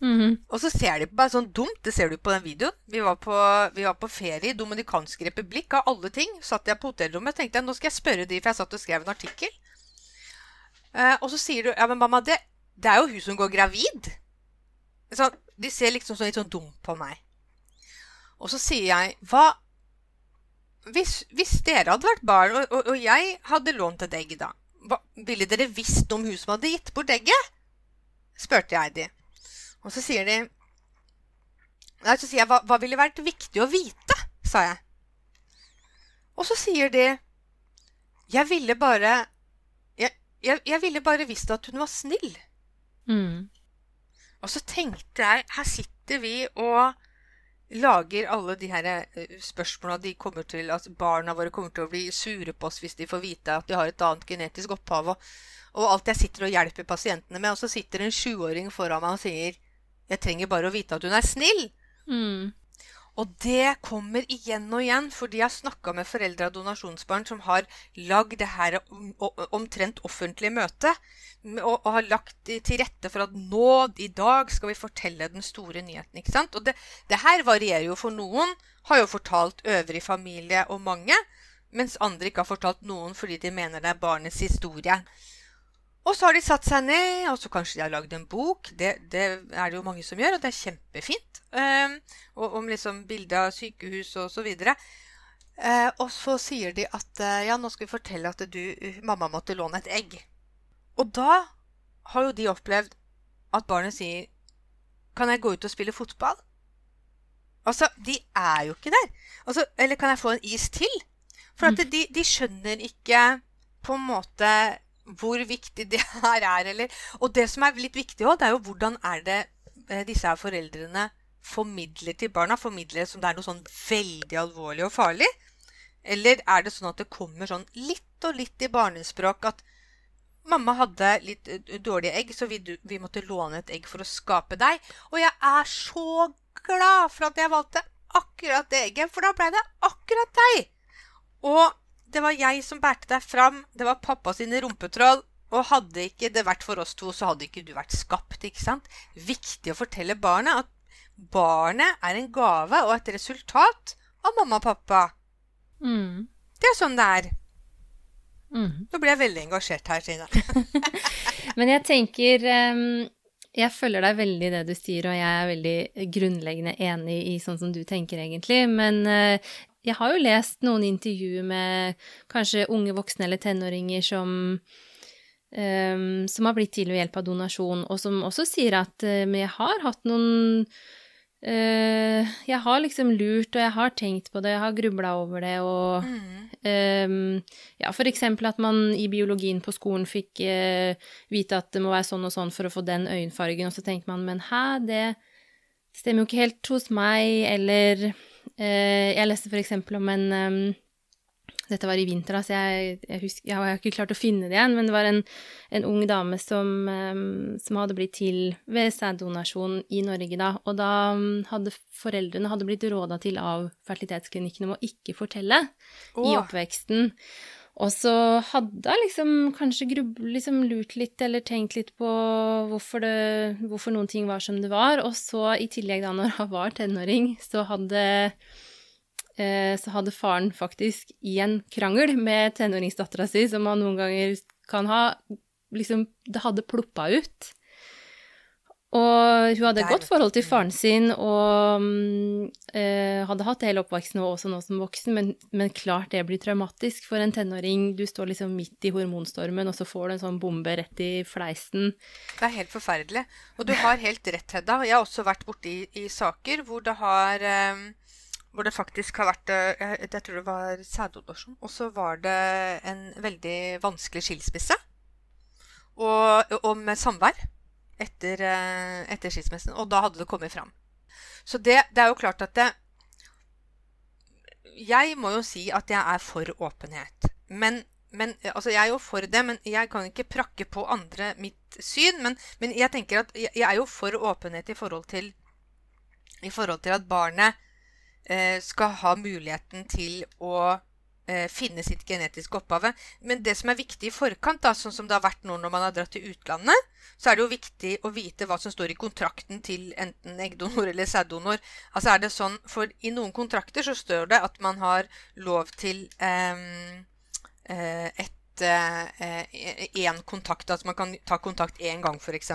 Mhm. Og så ser de på meg sånn dumt, det ser du på den videoen. Vi var på, vi var på ferie i Dominikansk republikk, av alle ting. Satt jeg på hotellrommet og tenkte jeg, nå skal jeg spørre de, for jeg satt og skrev en artikkel. Eh, og så sier du ja, men mamma, det, det er jo hun som går gravid. Så de ser liksom sånn litt sånn dumt på meg. Og så sier jeg hva Hvis, hvis dere hadde vært barn, og, og, og jeg hadde lånt et egg, da, hva, ville dere visst om hun som hadde gitt bort egget? spurte jeg de. Og så sier de Nei, så sier jeg hva, hva ville vært viktig å vite? sa jeg. Og så sier de Jeg ville bare jeg, jeg, jeg ville bare visst at hun var snill. Mm. Og så tenkte jeg Her sitter vi og lager alle de her eh, spørsmåla de kommer til At barna våre kommer til å bli sure på oss hvis de får vite at de har et annet genetisk opphav. Og, og alt jeg sitter og hjelper pasientene med. Og så sitter en sjuåring foran meg og sier Jeg trenger bare å vite at hun er snill. Mm. Og det kommer igjen og igjen, fordi jeg har snakka med foreldre av donasjonsbarn som har lagd det her omtrent offentlige møtet, og, og har lagt til rette for at nå, i dag, skal vi fortelle den store nyheten. ikke sant? Og det, det her varierer jo for noen. Har jo fortalt øvrig familie og mange, mens andre ikke har fortalt noen fordi de mener det er barnets historie. Og så har de satt seg ned, og så kanskje de har lagd en bok. Det, det er det jo mange som gjør, og det er kjempefint. Um, om liksom bilde av sykehus og så videre. Uh, og så sier de at uh, ja, nå skal vi fortelle at du, mamma måtte låne et egg. Og da har jo de opplevd at barnet sier Kan jeg gå ut og spille fotball? Altså, de er jo ikke der. Altså, eller kan jeg få en is til? For at de, de skjønner ikke på en måte hvor viktig det her er. Eller, og det som er litt viktig òg, er jo hvordan er det eh, disse her foreldrene formidler til barna. Formidler det som det er noe sånn veldig alvorlig og farlig? Eller er det sånn at det kommer sånn litt og litt i barnespråk at Mamma hadde litt eh, dårlige egg, så vi, vi måtte låne et egg for å skape deg. Og jeg er så glad for at jeg valgte akkurat det egget, for da ble det akkurat deg. Og det var jeg som bærte deg fram. Det var pappa sine rumpetroll. Og hadde ikke det vært for oss to, så hadde ikke du vært skapt. ikke sant? Viktig å fortelle barnet at barnet er en gave og et resultat av mamma og pappa. Mm. Det er sånn det er. Mm. Nå ble jeg veldig engasjert her, Trine. Men jeg tenker um, Jeg følger deg veldig i det du sier, og jeg er veldig grunnleggende enig i sånn som du tenker, egentlig. Men eh, jeg har jo lest noen intervjuer med kanskje unge voksne eller tenåringer som um, som har blitt til ved hjelp av donasjon, og som også sier at men jeg har hatt noen Uh, jeg har liksom lurt, og jeg har tenkt på det, jeg har grubla over det, og mm. um, Ja, for eksempel at man i biologien på skolen fikk uh, vite at det må være sånn og sånn for å få den øyenfargen, og så tenker man men hæ, det stemmer jo ikke helt hos meg, eller Jeg leste eksempel om en dette var i vinter, så jeg, jeg, husker, jeg har ikke klart å finne det igjen, men det var en, en ung dame som, som, hadde blitt til ved sæddonasjon i Norge da, og da hadde foreldrene hadde blitt råda til av fertilitetsklinikken om å ikke fortelle oh. i oppveksten. Og så hadde jeg liksom kanskje grub, liksom lurt litt eller tenkt litt på hvorfor, det, hvorfor noen ting var som det var, og så i tillegg da når jeg var tenåring, så hadde Eh, så hadde faren faktisk i en krangel med tenåringsdattera si, som han noen ganger kan ha, liksom Det hadde ploppa ut. Og hun hadde et godt forhold til faren sin og øh, hadde hatt det hele oppveksten og også nå som voksen, men, men, klart det blir traumatisk for en tenåring. Du står liksom midt i hormonstormen, og så får du en sånn bombe rett i fleisen. Det er helt forferdelig. Og du har helt rett, Hedda. Jeg har også vært borti i saker hvor det har øh, hvor det faktisk har vært eh, Jeg, jeg tror det var sæddonasjon. Og så var det en veldig vanskelig skilsmisse. Og, og med samvær etter, eh, etter, skilsmissen. Og da hadde det kommet fram. Så det, det er jo klart at det Jeg må jo si at jeg er for åpenhet. Men, men, altså jeg er jo for det, men jeg kan ikke prakke på andre mitt syn. Men, men jeg tenker at jeg, jeg er jo for åpenhet i forhold til, i forhold til at barnet Eh, skal ha muligheten til å eh, finne sitt genetiske opphav. Men det som er viktig i forkant, da, sånn som det har vært nå når man har dratt til utlandet, så er det jo viktig å vite hva som står i kontrakten til enten eggdonor eller sæddonor. Altså er det sånn, For i noen kontrakter så står det at man har lov til eh, et én kontakt. Altså man kan ta kontakt én gang, f.eks.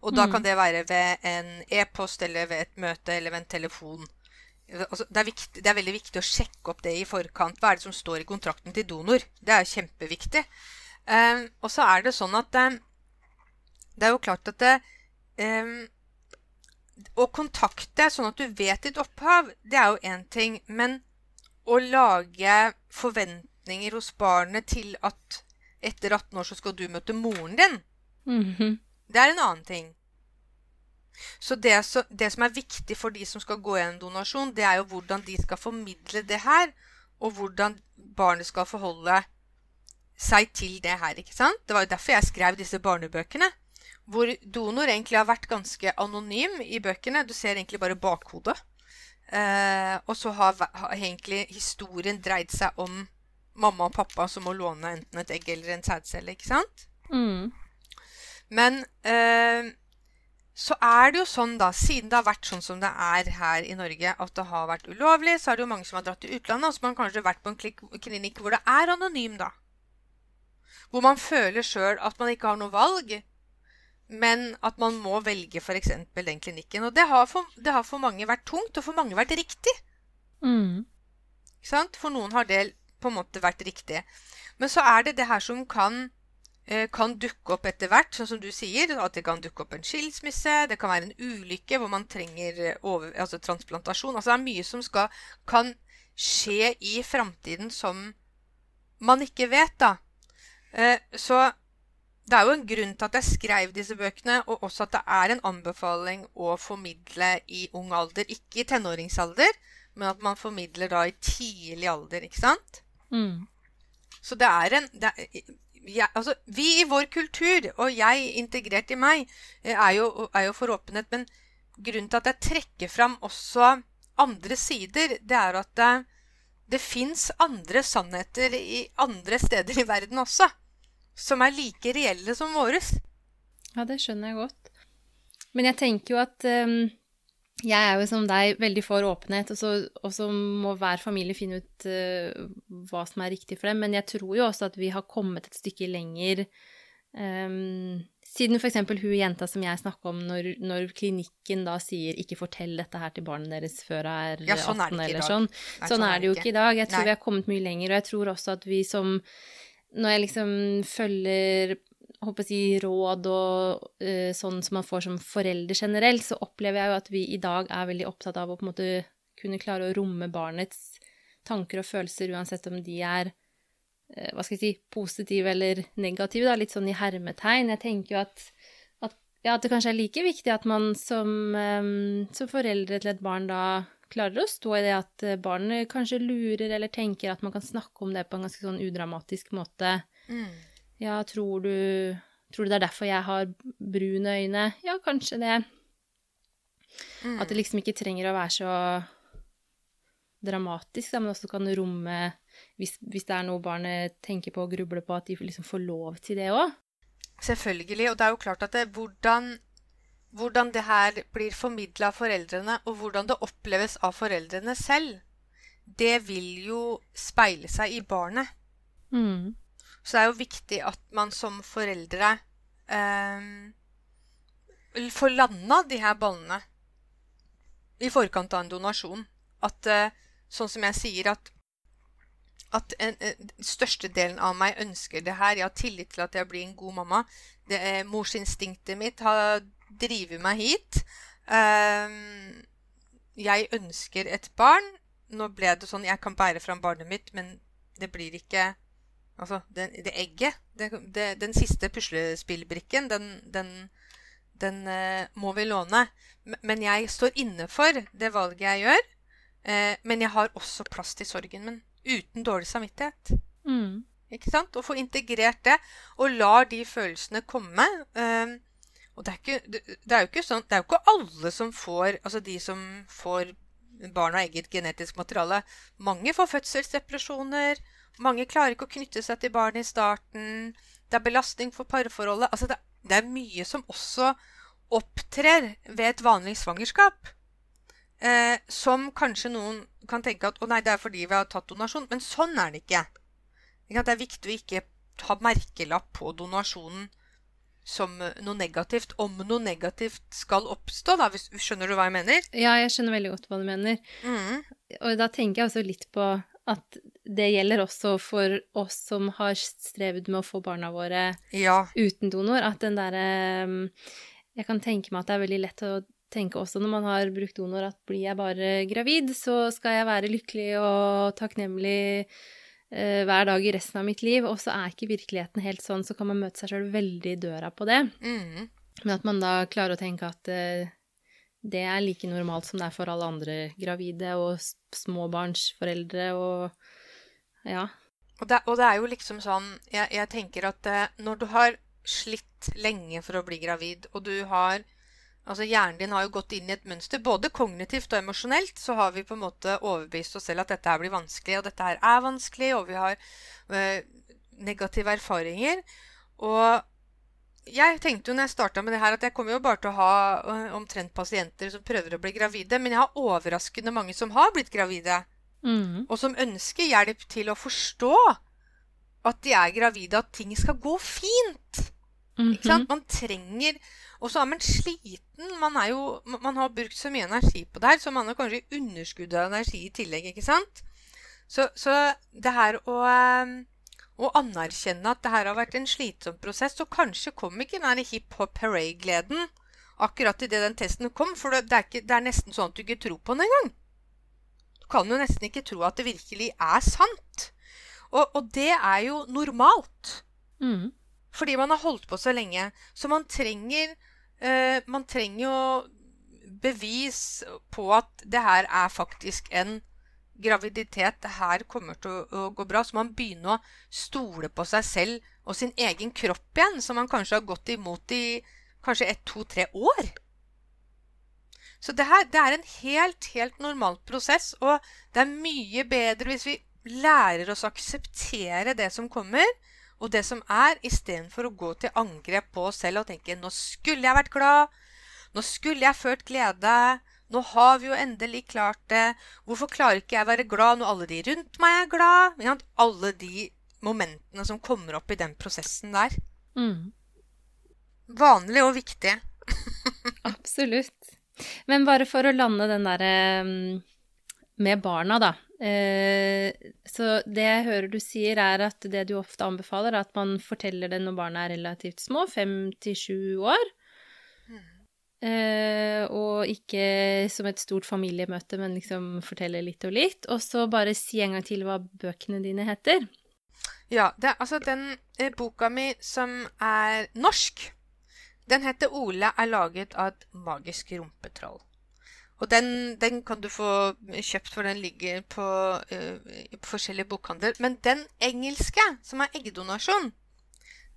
Og da mm. kan det være ved en e-post eller ved et møte eller ved en telefon. Altså, det, er viktig, det, er veldig viktig å sjekke opp det i forkant. Hva er det som står i kontrakten til donor? Det er kjempeviktig. Um, og så er det sånn at um, Det er jo klart at det, um, Å kontakte sånn at du vet ditt opphav, det er jo én ting. Men å lage forventninger hos barnet til at etter 18 år så skal du møte moren din, mm -hmm. det er en annen ting. Så det, så det, som er viktig for de som skal gå gjennom donasjon, det er jo hvordan de skal formidle det her, og hvordan barnet skal forholde seg til det her. ikke sant? Det var jo derfor jeg skrev disse barnebøkene. Hvor donor egentlig har vært ganske anonym i bøkene. Du ser egentlig bare bakhodet. Eh, og så har, har, egentlig historien dreid seg om mamma og pappa som må låne enten et egg eller en sædcelle. ikke sant? Mm. Men eh, så er det jo sånn, da, siden det har vært sånn som det er her i Norge, at det har vært ulovlig, så er det jo mange som har dratt til utlandet, og så har man kanskje vært på en klinikk hvor det er anonym, da. Hvor man føler sjøl at man ikke har noe valg, men at man må velge f.eks. den klinikken. Og det har, for, det har, for, mange vært tungt, og for mange vært riktig. Mm. Ikke sant? For noen har det på en måte vært riktig. Men så er det det her som kan kan dukke opp etter hvert, sånn som du sier. At det kan dukke opp en skilsmisse, det kan være en ulykke hvor man trenger eh, over, altså transplantasjon. Altså det er mye som skal, kan skje i framtiden som man ikke vet, da. Eh, så det er jo en grunn til at jeg skrev disse bøkene, og også at det er en anbefaling å formidle i ung alder. Ikke i tenåringsalder, men at man formidler da i tidlig alder, ikke sant? Mm. Så det er en det er, ja, altså, Vi i vår kultur, og jeg integrert i meg, eh, er jo, er jo for åpenhet. Men grunnen til at jeg trekker fram også andre sider, det er at det, det fins andre sannheter i andre steder i verden også. Som er like reelle som våres. Ja, det skjønner jeg godt. Men jeg tenker jo at um, jeg er jo som deg veldig for åpenhet, og så, og så må hver familie finne ut uh, hva som er riktig for dem. Men jeg tror jo også at vi har kommet et stykke lenger um, siden f.eks. hun jenta som jeg snakka om, når, når, klinikken da sier 'ikke fortell dette her til barnet deres før det er ja, sånn 18' eller sånn. Nei, sånn, er det jo ikke i dag. Jeg tror Nei. vi har kommet mye lenger, og jeg tror også at vi som Når jeg liksom følger håper si, råd og uh, sånn som man får som forelder generelt, så opplever jeg jo at vi i dag er veldig opptatt av å på en måte kunne klare å romme barnets tanker og følelser, uansett om de er uh, hva skal jeg si, positive eller negative, da, litt sånn i hermetegn. Jeg tenker jo at, at, ja, at det kanskje er like viktig at man som, um, som foreldre til et barn da klarer å stå i det at barnet kanskje lurer eller tenker at man kan snakke om det på en ganske sånn udramatisk måte. Mm. Ja, tror du Tror du det er derfor jeg har brune øyne? Ja, kanskje det. Mm. At det liksom ikke trenger å være så dramatisk, da, men også kan romme hvis, hvis, det er noe barnet tenker på og grubler på, at de liksom får lov til det òg. Selvfølgelig. Og det er jo klart at det, hvordan, hvordan det her blir formidla av foreldrene, og hvordan det oppleves av foreldrene selv, det vil jo speile seg i barnet. Mm. Så det er jo viktig at man som foreldre eh, får landa de her ballene i forkant av en donasjon. At eh, sånn som jeg sier, at, at en, en, størstedelen av meg ønsker det her. Jeg har tillit til at jeg blir en god mamma. Det er Morsinstinktet mitt har drevet meg hit. Um, jeg ønsker et barn. Nå ble det sånn Jeg kan bære fram barnet mitt, men det blir ikke Altså, det, det egget det, det, Den siste puslespillbrikken, den, den, den uh, må vi låne. Men jeg står inne for det valget jeg gjør. Uh, men jeg har også plass til sorgen min. Uten dårlig samvittighet. Mm. Ikke sant? Å få integrert det, og lar de følelsene komme. Uh, og det er, ikke, det er, jo ikke sånn Det er jo ikke alle som får Altså de som får barn av eget genetisk materiale. Mange får fødselsdepresjoner. Mange klarer ikke å knytte seg til barnet i starten. Det er belastning for parforholdet. Altså det, det, er mye som også opptrer ved et vanlig svangerskap. Eh, som kanskje noen kan tenke at å nei, det er fordi vi har tatt donasjon. Men sånn er det ikke. Det er viktig å ikke ha merkelapp på donasjonen som noe negativt, om noe negativt skal oppstå, da, hvis, skjønner du hva jeg mener? Ja, jeg skjønner veldig godt hva du mener. Mm. Og da tenker jeg også litt på at det gjelder også for oss som har strevd med å få barna våre ja. uten donor. At den derre ehm, Jeg kan tenke meg at det er veldig lett å tenke også når man har brukt donor, at blir jeg bare gravid, så skal jeg være lykkelig og takknemlig uh, hver dag i resten av mitt liv. Og så er ikke virkeligheten helt sånn, så kan man møte seg sjøl veldig i døra på det. Mm. Men at man da klarer å tenke at uh, det er like normalt som det er for alle andre gravide og småbarnsforeldre og ja. Og det, og det er jo liksom sånn Jeg, jeg tenker at eh, når du har slitt lenge for å bli gravid, og du har Altså Hjernen din har jo gått inn i et mønster. Både kognitivt og emosjonelt så har vi på en måte overbevist oss selv at dette her blir vanskelig, og dette her er vanskelig, og vi har eh, negative erfaringer. Og jeg tenkte jo når jeg starta med det her, at jeg kommer jo bare til å ha uh, omtrent pasienter som prøver å bli gravide. Men jeg har overraskende mange som har blitt gravide. Mm. Og som ønsker hjelp til å forstå at de er gravide, at ting skal gå fint. Mm -hmm. Ikke sant? Man trenger Og så er man sliten. Man, er jo, man har brukt så mye energi på det her, så man har kanskje underskudd av energi i tillegg. ikke sant? Så, så det her å å, anerkjenne at det her har vært en slitsom prosess. Og kanskje kom ikke den hiphop hooray-gleden akkurat idet den testen kom. For det er, ikke, det er, nesten sånn at du ikke tror på den engang. Kan jo nesten ikke tro at det virkelig er sant. Og, og det er jo normalt. Mm. Fordi man har holdt på så lenge. Så man trenger uh, Man trenger jo bevis på at det her er faktisk en graviditet, det her kommer til å, å, gå bra. Så man begynner å stole på seg selv og sin egen kropp igjen, som man kanskje har gått imot i kanskje ett, to, tre år. Så det, her, det er en helt, helt normal prosess, og det er mye bedre hvis vi lærer oss å akseptere det som kommer, og det som er, istedenfor å gå til angrep på oss selv og tenke 'nå skulle jeg vært glad', 'nå skulle jeg følt glede', nå har vi jo endelig klart det. Hvorfor klarer ikke jeg å være glad når alle de rundt meg er glad? Alle de momentene som kommer opp i den prosessen der. Mm. Vanlig og viktig. Absolutt. Men bare for å lande den derre mm, med barna, da. Eh, så det jeg hører du sier, er at det du ofte anbefaler, er at man forteller det når barna er relativt små, fem til sju år. Eh, og ikke som et stort familiemøte, men liksom fortelle litt og litt. Og så bare si en gang til hva bøkene dine heter. Ja, det er altså den eh, boka mi som er norsk, den heter 'Ole er laget av et magisk rumpetroll'. Og den, den, kan du få kjøpt, for den ligger på, uh, på forskjellige bokhandler. Men den engelske, som er eggdonasjon,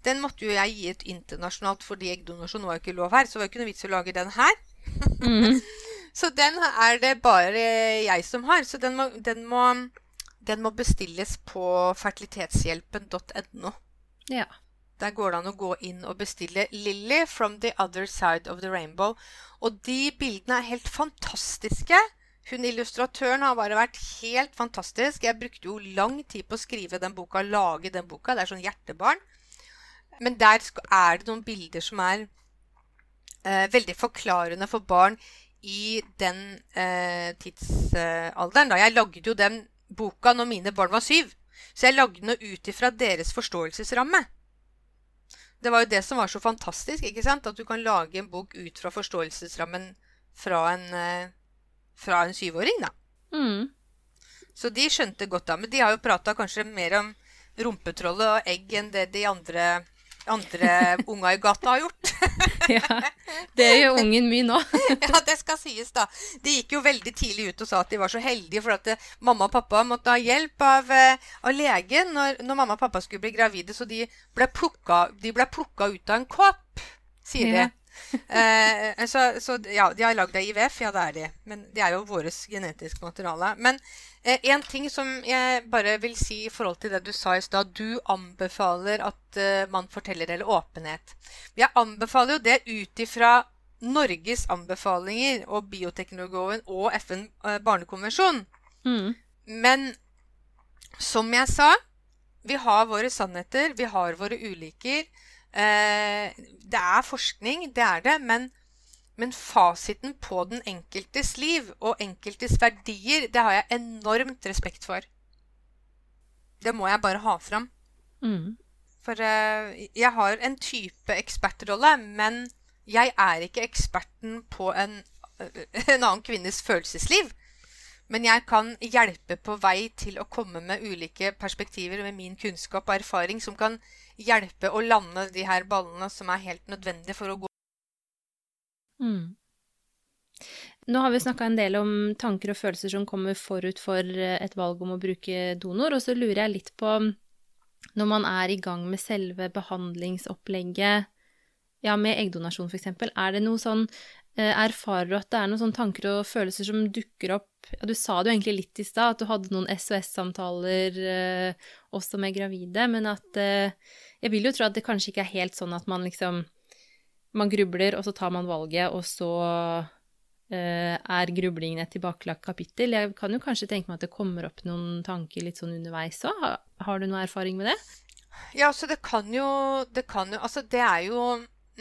den måtte jo jeg gi ut internasjonalt fordi eggdonasjon var jo ikke lov her. Så det var jo ikke noe vits å lage den her. Mm. så den er det bare jeg som har. Så den må, den må, den må bestilles på fertilitetshjelpen.no. Ja. Der går det an å gå inn og bestille 'Lily from the other side of the rainbow'. Og de bildene er helt fantastiske. Hun illustratøren har bare vært helt fantastisk. Jeg brukte jo lang tid på å skrive den boka, lage den boka. Det er sånn hjertebarn. Men der er det noen bilder som er eh, veldig forklarende for barn i den eh, tidsalderen. Eh, Jeg lagde jo den boka når mine barn var syv. Så jeg lagde den ut ifra deres forståelsesramme. Det var jo det som var så fantastisk, ikke sant? at du kan lage en bok ut fra forståelsesrammen fra en, eh, fra en syvåring. da. Mm. Så de skjønte godt da. Men de har jo prata kanskje mer om rumpetrollet og egg enn det de andre, andre unger i gata har gjort. ja, det gjør ungen min nå. ja, det skal sies, da. De gikk jo veldig tidlig ut og sa at de var så heldige for at eh, mamma og pappa måtte ha hjelp av, eh, av legen når, når, mamma og pappa skulle bli gravide, så de ble plukka, de ble plukka ut av en kopp, sier de. eh, så, så, ja, de har lagd av IVF, ja det er de. Men det er jo vårt genetiske materiale. Men en ting som jeg bare vil si i forhold til det du sa i stad. Du anbefaler at uh, man forteller eller åpenhet. Jeg anbefaler jo det ut ifra Norges anbefalinger og bioteknologloven og FN uh, barnekonvensjon. Mm. Men som jeg sa, vi har våre sannheter, vi har våre uliker. Det er forskning, det er det, men men fasiten på den enkeltes liv og enkeltes verdier, det har jeg enormt respekt for. Det må jeg bare ha fram. Mm. For uh, jeg har en type ekspertrolle, men jeg er ikke eksperten på en, en annen kvinnes følelsesliv. Men jeg kan hjelpe på vei til å komme med ulike perspektiver med min kunnskap og erfaring som kan hjelpe å lande de her ballene som er helt nødvendige for å gå Mm. Nå har vi snakka en del om tanker og følelser som kommer forut for eh, et valg om å bruke donor, og så lurer jeg litt på når man er i gang med selve behandlingsopplegget, ja, med eggdonasjon f.eks., er det noe sånn eh, Erfarer du at det er noen sånne tanker og følelser som dukker opp ja, Du sa det jo egentlig litt i stad, at du hadde noen SOS-samtaler eh, også med gravide, men at eh, Jeg vil jo tro at det kanskje ikke er helt sånn at man liksom man grubler, og så tar man valget, og så uh, er grublingen et tilbakelagt kapittel. Jeg kan jo kanskje tenke meg at det kommer opp noen tanker litt sånn underveis òg. Har, har, du noe erfaring med det? Ja, altså det kan jo Det, kan jo, altså det er jo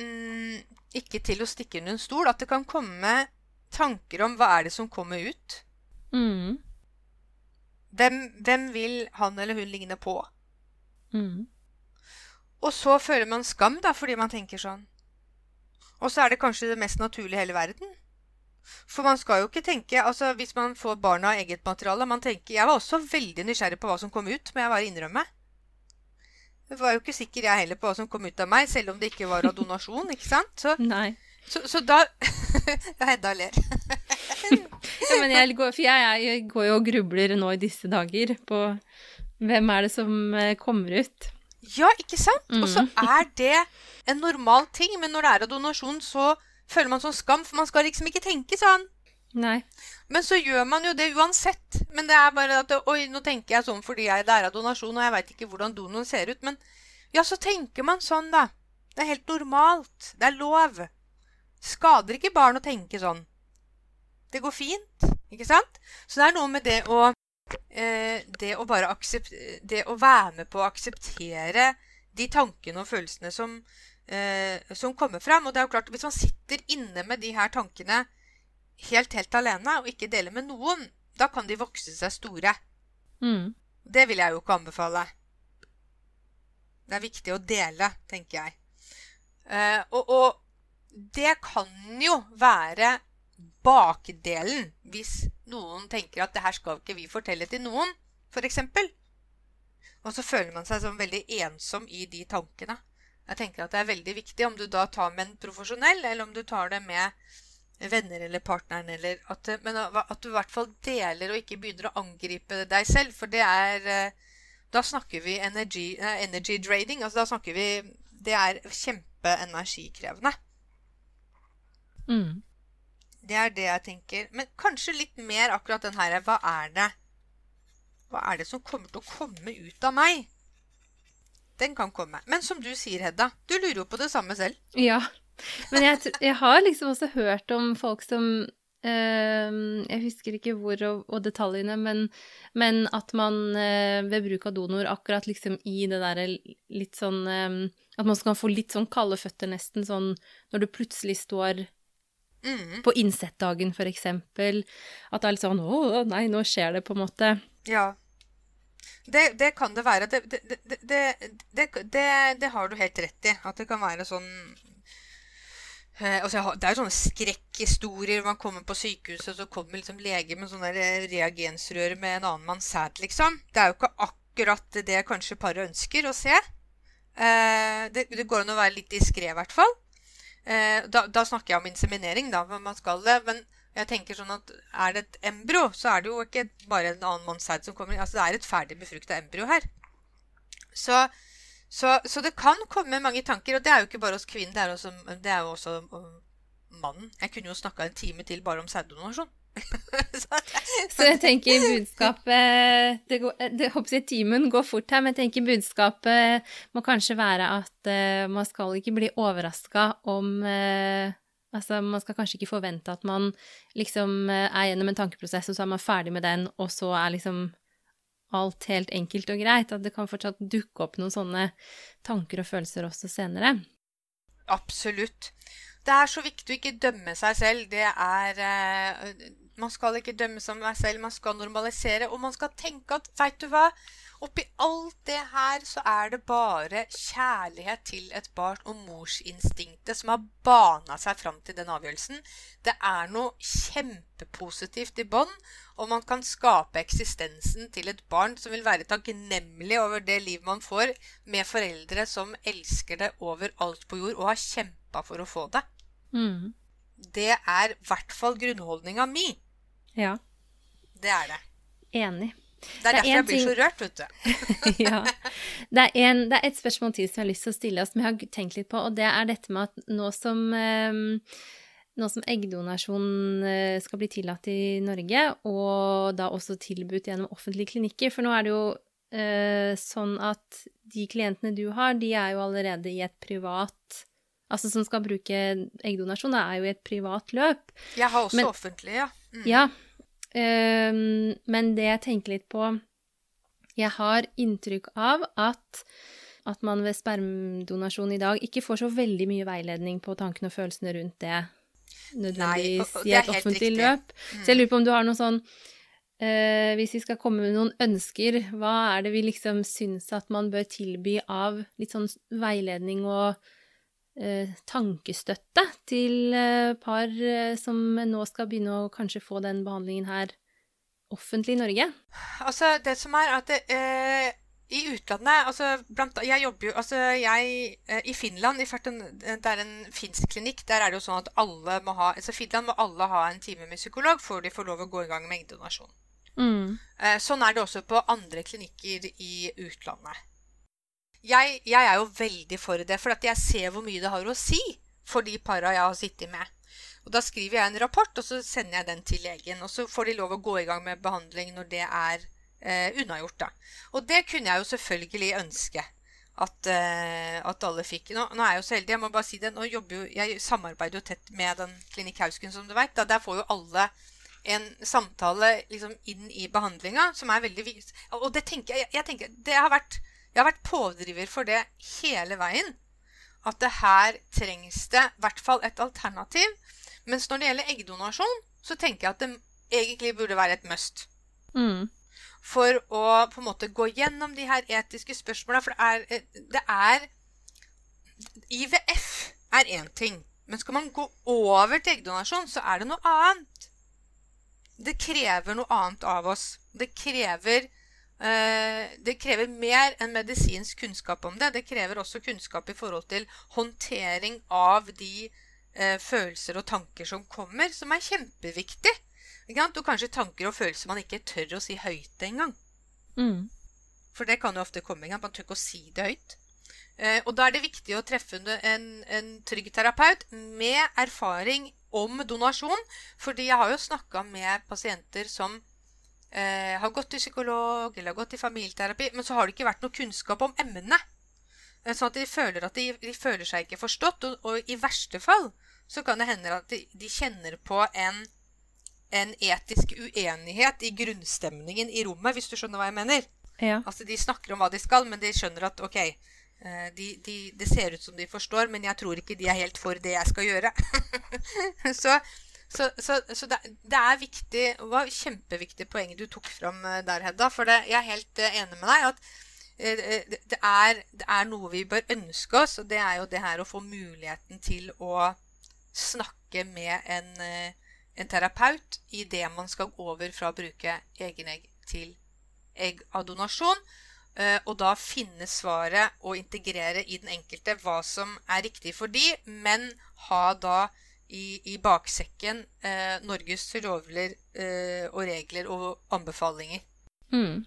mm, ikke til å stikke under en stol at det kan komme tanker om hva er det som kommer ut. Mm. Hvem, hvem, vil han eller hun ligne på? Mm. Og så føler man skam, da, fordi man tenker sånn og så er det kanskje det mest naturlige i hele verden. For man skal jo ikke tenke altså Hvis man får barna av eget materiale man tenker, Jeg var også veldig nysgjerrig på hva som kom ut, må jeg bare innrømme. Jeg var jo ikke sikker jeg heller på hva som kom ut av meg, selv om det ikke var av donasjon. ikke sant? Så, Nei. så, så da Ja, Hedda ler. ja, men jeg går, for jeg, jeg går jo og grubler nå i disse dager på hvem er det som eh, kommer ut. Ja, ikke sant? Mm. Og så er det en normal ting. Men når det er av donasjon, så føler man sånn skam, for man skal liksom ikke tenke sånn. Nei. Men så gjør man jo det uansett. Men det er bare at Oi, nå tenker jeg sånn fordi jeg er av donasjon, og jeg veit ikke hvordan donoren ser ut. Men ja, så tenker man sånn, da. Det er helt normalt. Det er lov. Skader ikke barn å tenke sånn. Det går fint, ikke sant? Så det er noe med det å eh, Det å bare akseptere Det å være med på å akseptere de tankene og følelsene som eh, som kommer fram. Og det er jo klart, hvis man sitter inne med de her tankene helt, helt alene og ikke deler med noen, da kan de vokse seg store. Mm. Det vil jeg jo ikke anbefale. Det er viktig å dele, tenker jeg. Eh, og, og det kan jo være bakdelen hvis noen tenker at det her skal ikke vi fortelle til noen, f.eks. Og så føler man seg sånn veldig ensom i de tankene. Jeg tenker at det er veldig viktig om du da tar med en profesjonell, eller om du tar det med venner eller partneren, eller at, men at du i hvert fall deler og ikke begynner å angripe deg selv. For det er eh, Da snakker vi energy, eh, energy draining. Altså da snakker vi Det er kjempeenergikrevende. Mm. Det er det jeg tenker. Men kanskje litt mer akkurat den her Hva er det Hva er det som kommer til å komme ut av meg? Den kan komme. Men som du sier, Hedda, du lurer jo på det samme selv. Ja. Men jeg, jeg har liksom også hørt om folk som øh, Jeg husker ikke hvor og, og detaljene, men, men at man øh, ved bruk av donor akkurat liksom i det derre litt sånn øh, At man skal få litt sånn kalde føtter, nesten sånn når du plutselig står Mhm. på innsettdagen, for eksempel. At det er litt sånn Å, nei, nå skjer det, på en måte. Ja. Det, det kan det være. Det, det, det, det, det, det, det har du helt rett i. At det kan være sånn eh, altså Det er jo sånne skrekkhistorier. Man kommer på sykehuset, så kommer liksom lege med sånne reagensrør med en annen manns sæd, liksom. Det er jo ikke akkurat det kanskje paret ønsker å se. Eh, det, det går an å være litt diskré, i hvert fall. Eh, da, da snakker jeg om inseminering, da, men man skal det. Men jeg tenker sånn at er det et embryo, så er det jo ikke bare en annen manns sæd som kommer inn. Altså det er et ferdig befrukta embryo her. Så, så, så det kan komme mange tanker, og det er jo ikke bare hos kvinnen, det er, også, det er jo også um, mannen. Jeg kunne jo snakka en time til bare om sæddonasjon. Så- jeg tenker budskapet det går, det, jeg Timen går fort her, men jeg tenker budskapet må kanskje være at uh, man skal ikke bli overraska om uh, Altså, man skal kanskje ikke forvente at man liksom uh, er gjennom en tankeprosess, og så er man ferdig med den, og så er liksom alt helt enkelt og greit. At det kan fortsatt dukke opp noen sånne tanker og følelser også senere. Absolutt. Det er så viktig å ikke dømme seg selv. Det er eh, Man skal ikke dømme seg selv, man skal normalisere. Og man skal tenke at, veit du hva? Oppi alt det her så er det bare kjærlighet til et barn og morsinstinktet som har bana seg fram til den avgjørelsen. Det er noe kjempepositivt i bånn, og man kan skape eksistensen til et barn som vil være takknemlig over det liv man får med foreldre som elsker det over alt på jord og har kjempa for å få det. Mm. Det er i hvert fall grunnholdninga mi. Ja, Det er det. enig. Det er Det er derfor jeg blir blir så rørt, vet du. ja. Det er, en, det er et spørsmål til som jeg har lyst til å stille, som jeg har tenkt litt på, og det er dette med at nå som, um, nå som eggdonasjon eh, skal bli tillatt i Norge, og da også tilbudt gjennom offentlige klinikker, for nå er det jo eh, sånn at de klientene du har, de er jo allerede i et privat Altså som skal bruke eggdonasjon, det er jo i et privat løp. Jeg har også Men- offentlig, ja. Mm. Ja, Um, men det jeg tenker litt på Jeg har inntrykk av at, at man ved spermdonasjon i dag ikke får så veldig mye veiledning på tankene og følelsene rundt det nødvendigvis og i et offentlig riktig. løp. Mm. Så jeg lurer på om du har noe sånn Uh, Hvis vi skal komme med noen ønsker, hva er det vi liksom syns at man bør tilby av litt sånn veiledning og tankestøtte til eh, par eh, som nå skal begynne å kanskje få den behandlingen her offentlig i Norge? Altså, det som er at det, eh, i utlandet altså, blant, Jeg jobber jo altså, jeg, eh, I Finland, i Ferten, det er en finsk klinikk, der er det jo sånn at alle må ha altså Finland må alle ha en time med psykolog før de får lov å gå i gang med eggdonasjon. Mm. Eh, sånn er det også på andre klinikker i utlandet. Jeg, jeg er jo veldig for det, for jeg ser hvor mye det har å si for de para jeg har sittet med. Og Da skriver jeg en rapport, og så sender jeg den til legen. Og så får de lov å gå i gang med behandling når det er eh, unnagjort. da. Og det kunne jeg jo selvfølgelig ønske at, eh, at alle fikk. Nå, nå er jeg jo så heldig, jeg må bare si det, nå jo, jeg samarbeider jo tett med den Klinikk Hausken, som du vet. Der får jo alle en samtale liksom inn i behandlinga som er veldig viktig. Og det tenker jeg, jeg tenker, det har vært, jeg har vært pådriver for det hele veien. At det her trengs det i hvert fall et alternativ. Mens når det gjelder eggdonasjon, så tenker jeg at det egentlig burde være et must. Mm. for å på en måte gå gjennom de her etiske spørsmåla. For det er, det er IVF er én ting. Men skal man gå over til eggdonasjon, så er det noe annet. Det krever noe annet av oss. Det krever det krever mer enn medisinsk kunnskap om det. Det krever også kunnskap i forhold til håndtering av de eh, følelser og tanker som kommer, som er kjempeviktig. Og kanskje tanker og følelser man ikke tør å si høyt engang. Mm. For det kan jo ofte komme. Ikke? Man tør ikke å si det høyt. Eh, og da er det viktig å treffe en, en trygg terapeut med erfaring om donasjon. Fordi jeg har jo snakka med pasienter som eh, har gått til psykolog eller har gått til familieterapi, men så har det ikke vært noe kunnskap om emnene. Eh, sånn at de føler at de, de føler seg ikke forstått. Og, og, i verste fall så kan det hende at de, de kjenner på en, en, etisk uenighet i grunnstemningen i rommet, hvis du skjønner hva jeg mener. Ja. Altså De snakker om hva de skal, men de skjønner at ok, eh, de, de, det ser ut som de forstår, men jeg tror ikke de er helt for det jeg skal gjøre. så så, så, så det, det, er viktig Det var kjempeviktig poeng du tok fram eh, der, Hedda. For det, jeg er helt uh, enig med deg at uh, det, er, det, er, noe vi bør ønske oss, og det er jo det her å få muligheten til å snakke med en, en terapeut idet man skal over fra å bruke egenegg til egg av donasjon. Og da finne svaret og integrere i den enkelte hva som er riktig for de, men ha da i, i baksekken eh, Norges rovler eh, og regler og anbefalinger. Mm.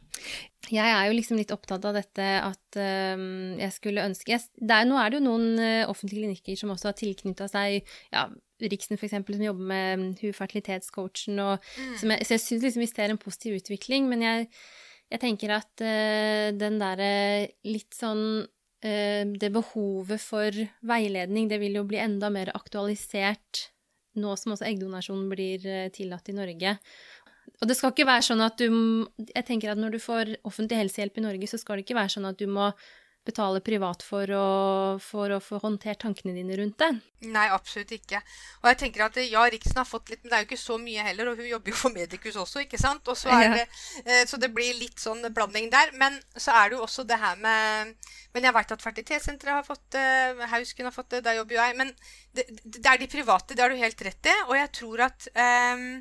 Jeg er jo liksom litt opptatt av dette at um, jeg skulle ønske jeg, der, Nå er det jo noen uh, offentlige klinikker som også har tilknytta seg ja, Riksen f.eks., som jobber med hun fertilitetscoachen, og mm. som jeg, så jeg syns liksom vi ser en positiv utvikling, men jeg, jeg tenker at uh, den derre litt sånn det behovet for veiledning, det vil jo bli enda mer aktualisert nå som også eggdonasjon blir eh, tillatt i Norge. Og det skal ikke være sånn at du Jeg tenker at når du får offentlig helsehjelp i Norge, så skal det ikke være sånn at du må betale privat for å, for å få håndtert tankene dine rundt det. Nei, absolutt ikke. Og jeg tenker at ja, Riksen har fått litt, men det er jo ikke så mye heller. Og hun jobber jo for Medicus også, ikke sant. Og så, er det, ja. så det blir litt sånn blanding der. Men så er det jo også det her med Men jeg veit at Fertilitetssenteret har fått det, eh, Hausken har fått det, der jobber jo jeg. Men det, det, er de private, det har du helt rett i. Og jeg tror at um,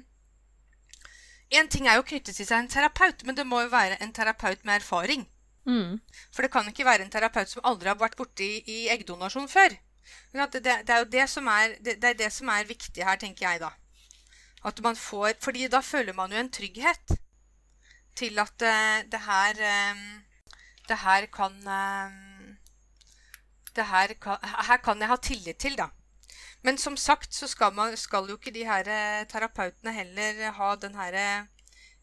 en ting er jo å knytte til seg en terapeut, men det må jo være en terapeut med erfaring. Mm. For det kan ikke være en terapeut som aldri har vært borti i eggdonasjon før. Det, det, er jo det som er, det, det, er det som er viktig her, tenker jeg da. At man får, fordi da føler man jo en trygghet til at uh, det her um, Det her kan um, det her her kan jeg ha tillit til, da. Men som sagt så skal, man, skal jo ikke de her terapeutene heller ha den herre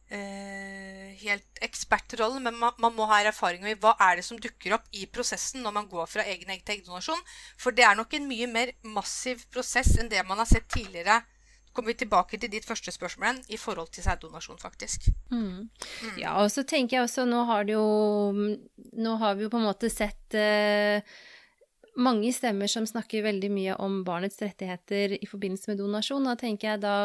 eh, helt ekspertrollen, men man, man, må ha erfaring med hva er det som dukker opp i prosessen når man går fra egen egg til eggdonasjon. For det er nok en mye mer massiv prosess enn det man har sett tidligere. Kommer vi tilbake til ditt første spørsmål i forhold til sæddonasjon, faktisk. Mm. Mm. Ja, og så tenker jeg også Nå har det jo Nå har vi jo på en måte sett eh, mange stemmer som snakker veldig mye om barnets rettigheter i forbindelse med donasjon. Da tenker jeg da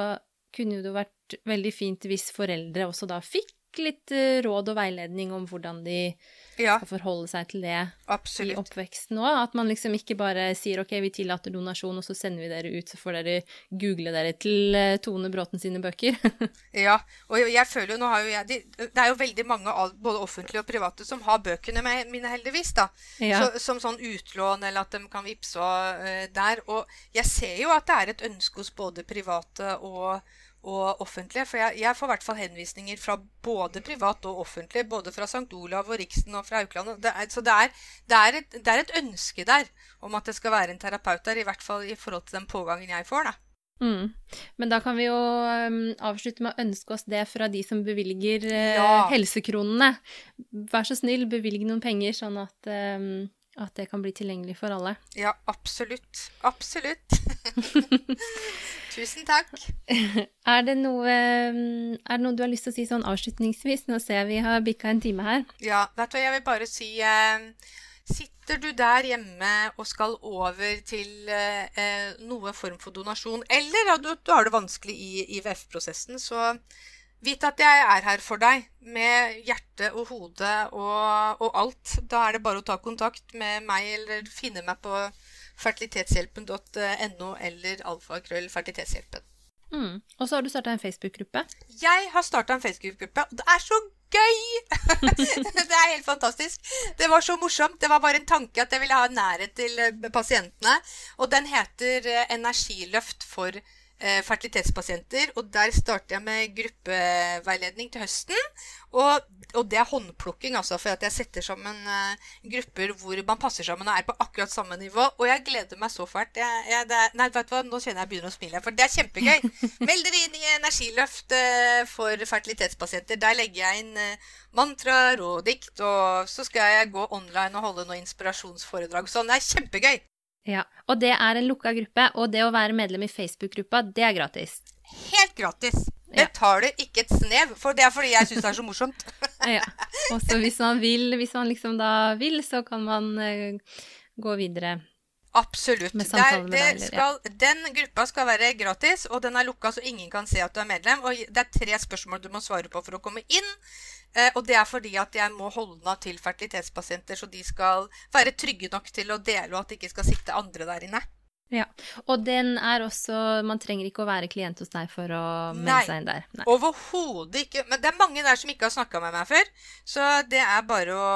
kunne jo det vært veldig fint hvis foreldre også da fikk litt eh, råd og veiledning om hvordan de ja. skal forholde seg til det Absolutt. i oppveksten òg. At man liksom ikke bare sier ok, vi tillater donasjon, og så sender vi dere ut, så får dere google dere til eh, Tone Bråten sine bøker. ja, og jeg føler jo, nå har jo jeg Det er jo veldig mange, både offentlige og private, som har bøkene mine, heldigvis, da. Ja. Så, som sånn utlån, eller at de kan vippse uh, der. Og jeg ser jo at det er et ønske hos både private og og offentlige. For jeg, jeg får i hvert fall henvisninger fra både privat og offentlig. Både fra St. Olav og Riksen og fra Haukeland. Så det er, det, er et, det er, et, ønske der om at det skal være en terapeut der. I hvert fall i forhold til den pågangen jeg får. da. Mm. Men da kan vi jo um, avslutte med å ønske oss det fra de som bevilger uh, ja. helsekronene. Vær så snill, bevilg noen penger, sånn at um, at det kan bli tilgjengelig for alle. Ja, absolutt. Absolutt. Tusen takk. Er det, noe, er det, noe, du har lyst til å si sånn avslutningsvis? Nå ser jeg vi har bikka en time her. Ja, vet du jeg vil bare si eh, Sitter du der hjemme og skal over til eh, eh noe form for donasjon, eller du, du, har det vanskelig i IVF-prosessen, så Vit at jeg er her for deg, med hjerte og hode og, og alt. Da er det bare å ta kontakt med meg eller finne meg på fertilitetshjelpen.no eller alfakrøllfertilitetshjelpen. Mm. Og så har du starta en Facebook-gruppe. Jeg har starta en Facebook-gruppe, og det er så gøy! det er helt fantastisk. Det var så morsomt. Det var bare en tanke at jeg ville ha nærhet til eh, pasientene. Og den heter eh, Energiløft for eh, fertilitetspasienter. Og der starter jeg med gruppeveiledning til høsten. Og, og det er håndplukking, altså, for at jeg setter sammen uh, grupper hvor man passer sammen og er på akkurat samme nivå. Og jeg gleder meg så fælt. Jeg, jeg, det, nei, vet du hva, nå kjenner jeg begynner å smile, for det er kjempegøy. Meld dere inn i Energiløft uh, for fertilitetspasienter. Der legger jeg inn mantraer og dikt, og så skal jeg gå online og holde noen inspirasjonsforedrag. Sånn, det er kjempegøy. Ja, Og det er en lukka gruppe, og det å være medlem i Facebook-gruppa, det er gratis. Helt gratis. Betaler ikke et snev, for det er fordi jeg syns det er så morsomt. ja. Og så hvis man vil, hvis man liksom da vil, så kan man uh, gå videre. Absolutt. Med samtale med deg, skal, ja. Den gruppa skal være gratis, og den er lukka så ingen kan se at du er medlem. Og det er tre spørsmål du må svare på for å komme inn. Eh, og det er fordi at jeg må holde av til fertilitetspasienter, så de skal være trygge nok til å dele, og at det ikke skal sitte andre der inne. Ja, Og den er også Man trenger ikke å være klient hos deg for å melde seg inn der. Nei, overhodet ikke. Men det er mange der som ikke har snakka med meg før. Så det er bare å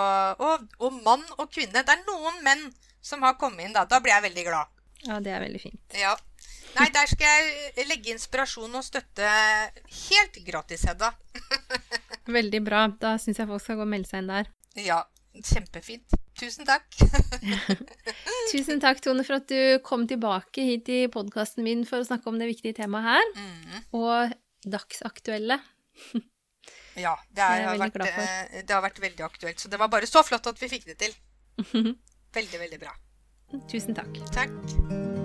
og, og, mann og kvinne. Det er noen menn som har kommet inn da. Da blir jeg veldig glad. Ja, det er veldig fint. Ja. Nei, der skal jeg legge inspirasjon og støtte helt gratis, Hedda. veldig bra. Da syns jeg folk skal gå og melde seg inn der. Ja, kjempefint. Tusen takk. Tusen takk, Tone, for at du kom tilbake hit i podkasten min for å snakke om det viktige temaet her. Mm. Og dagsaktuelle. ja, det, er, har vært, eh, det har vært veldig aktuelt. Så det var bare så flott at vi fikk det til. Veldig, veldig bra. Tusen takk. Takk.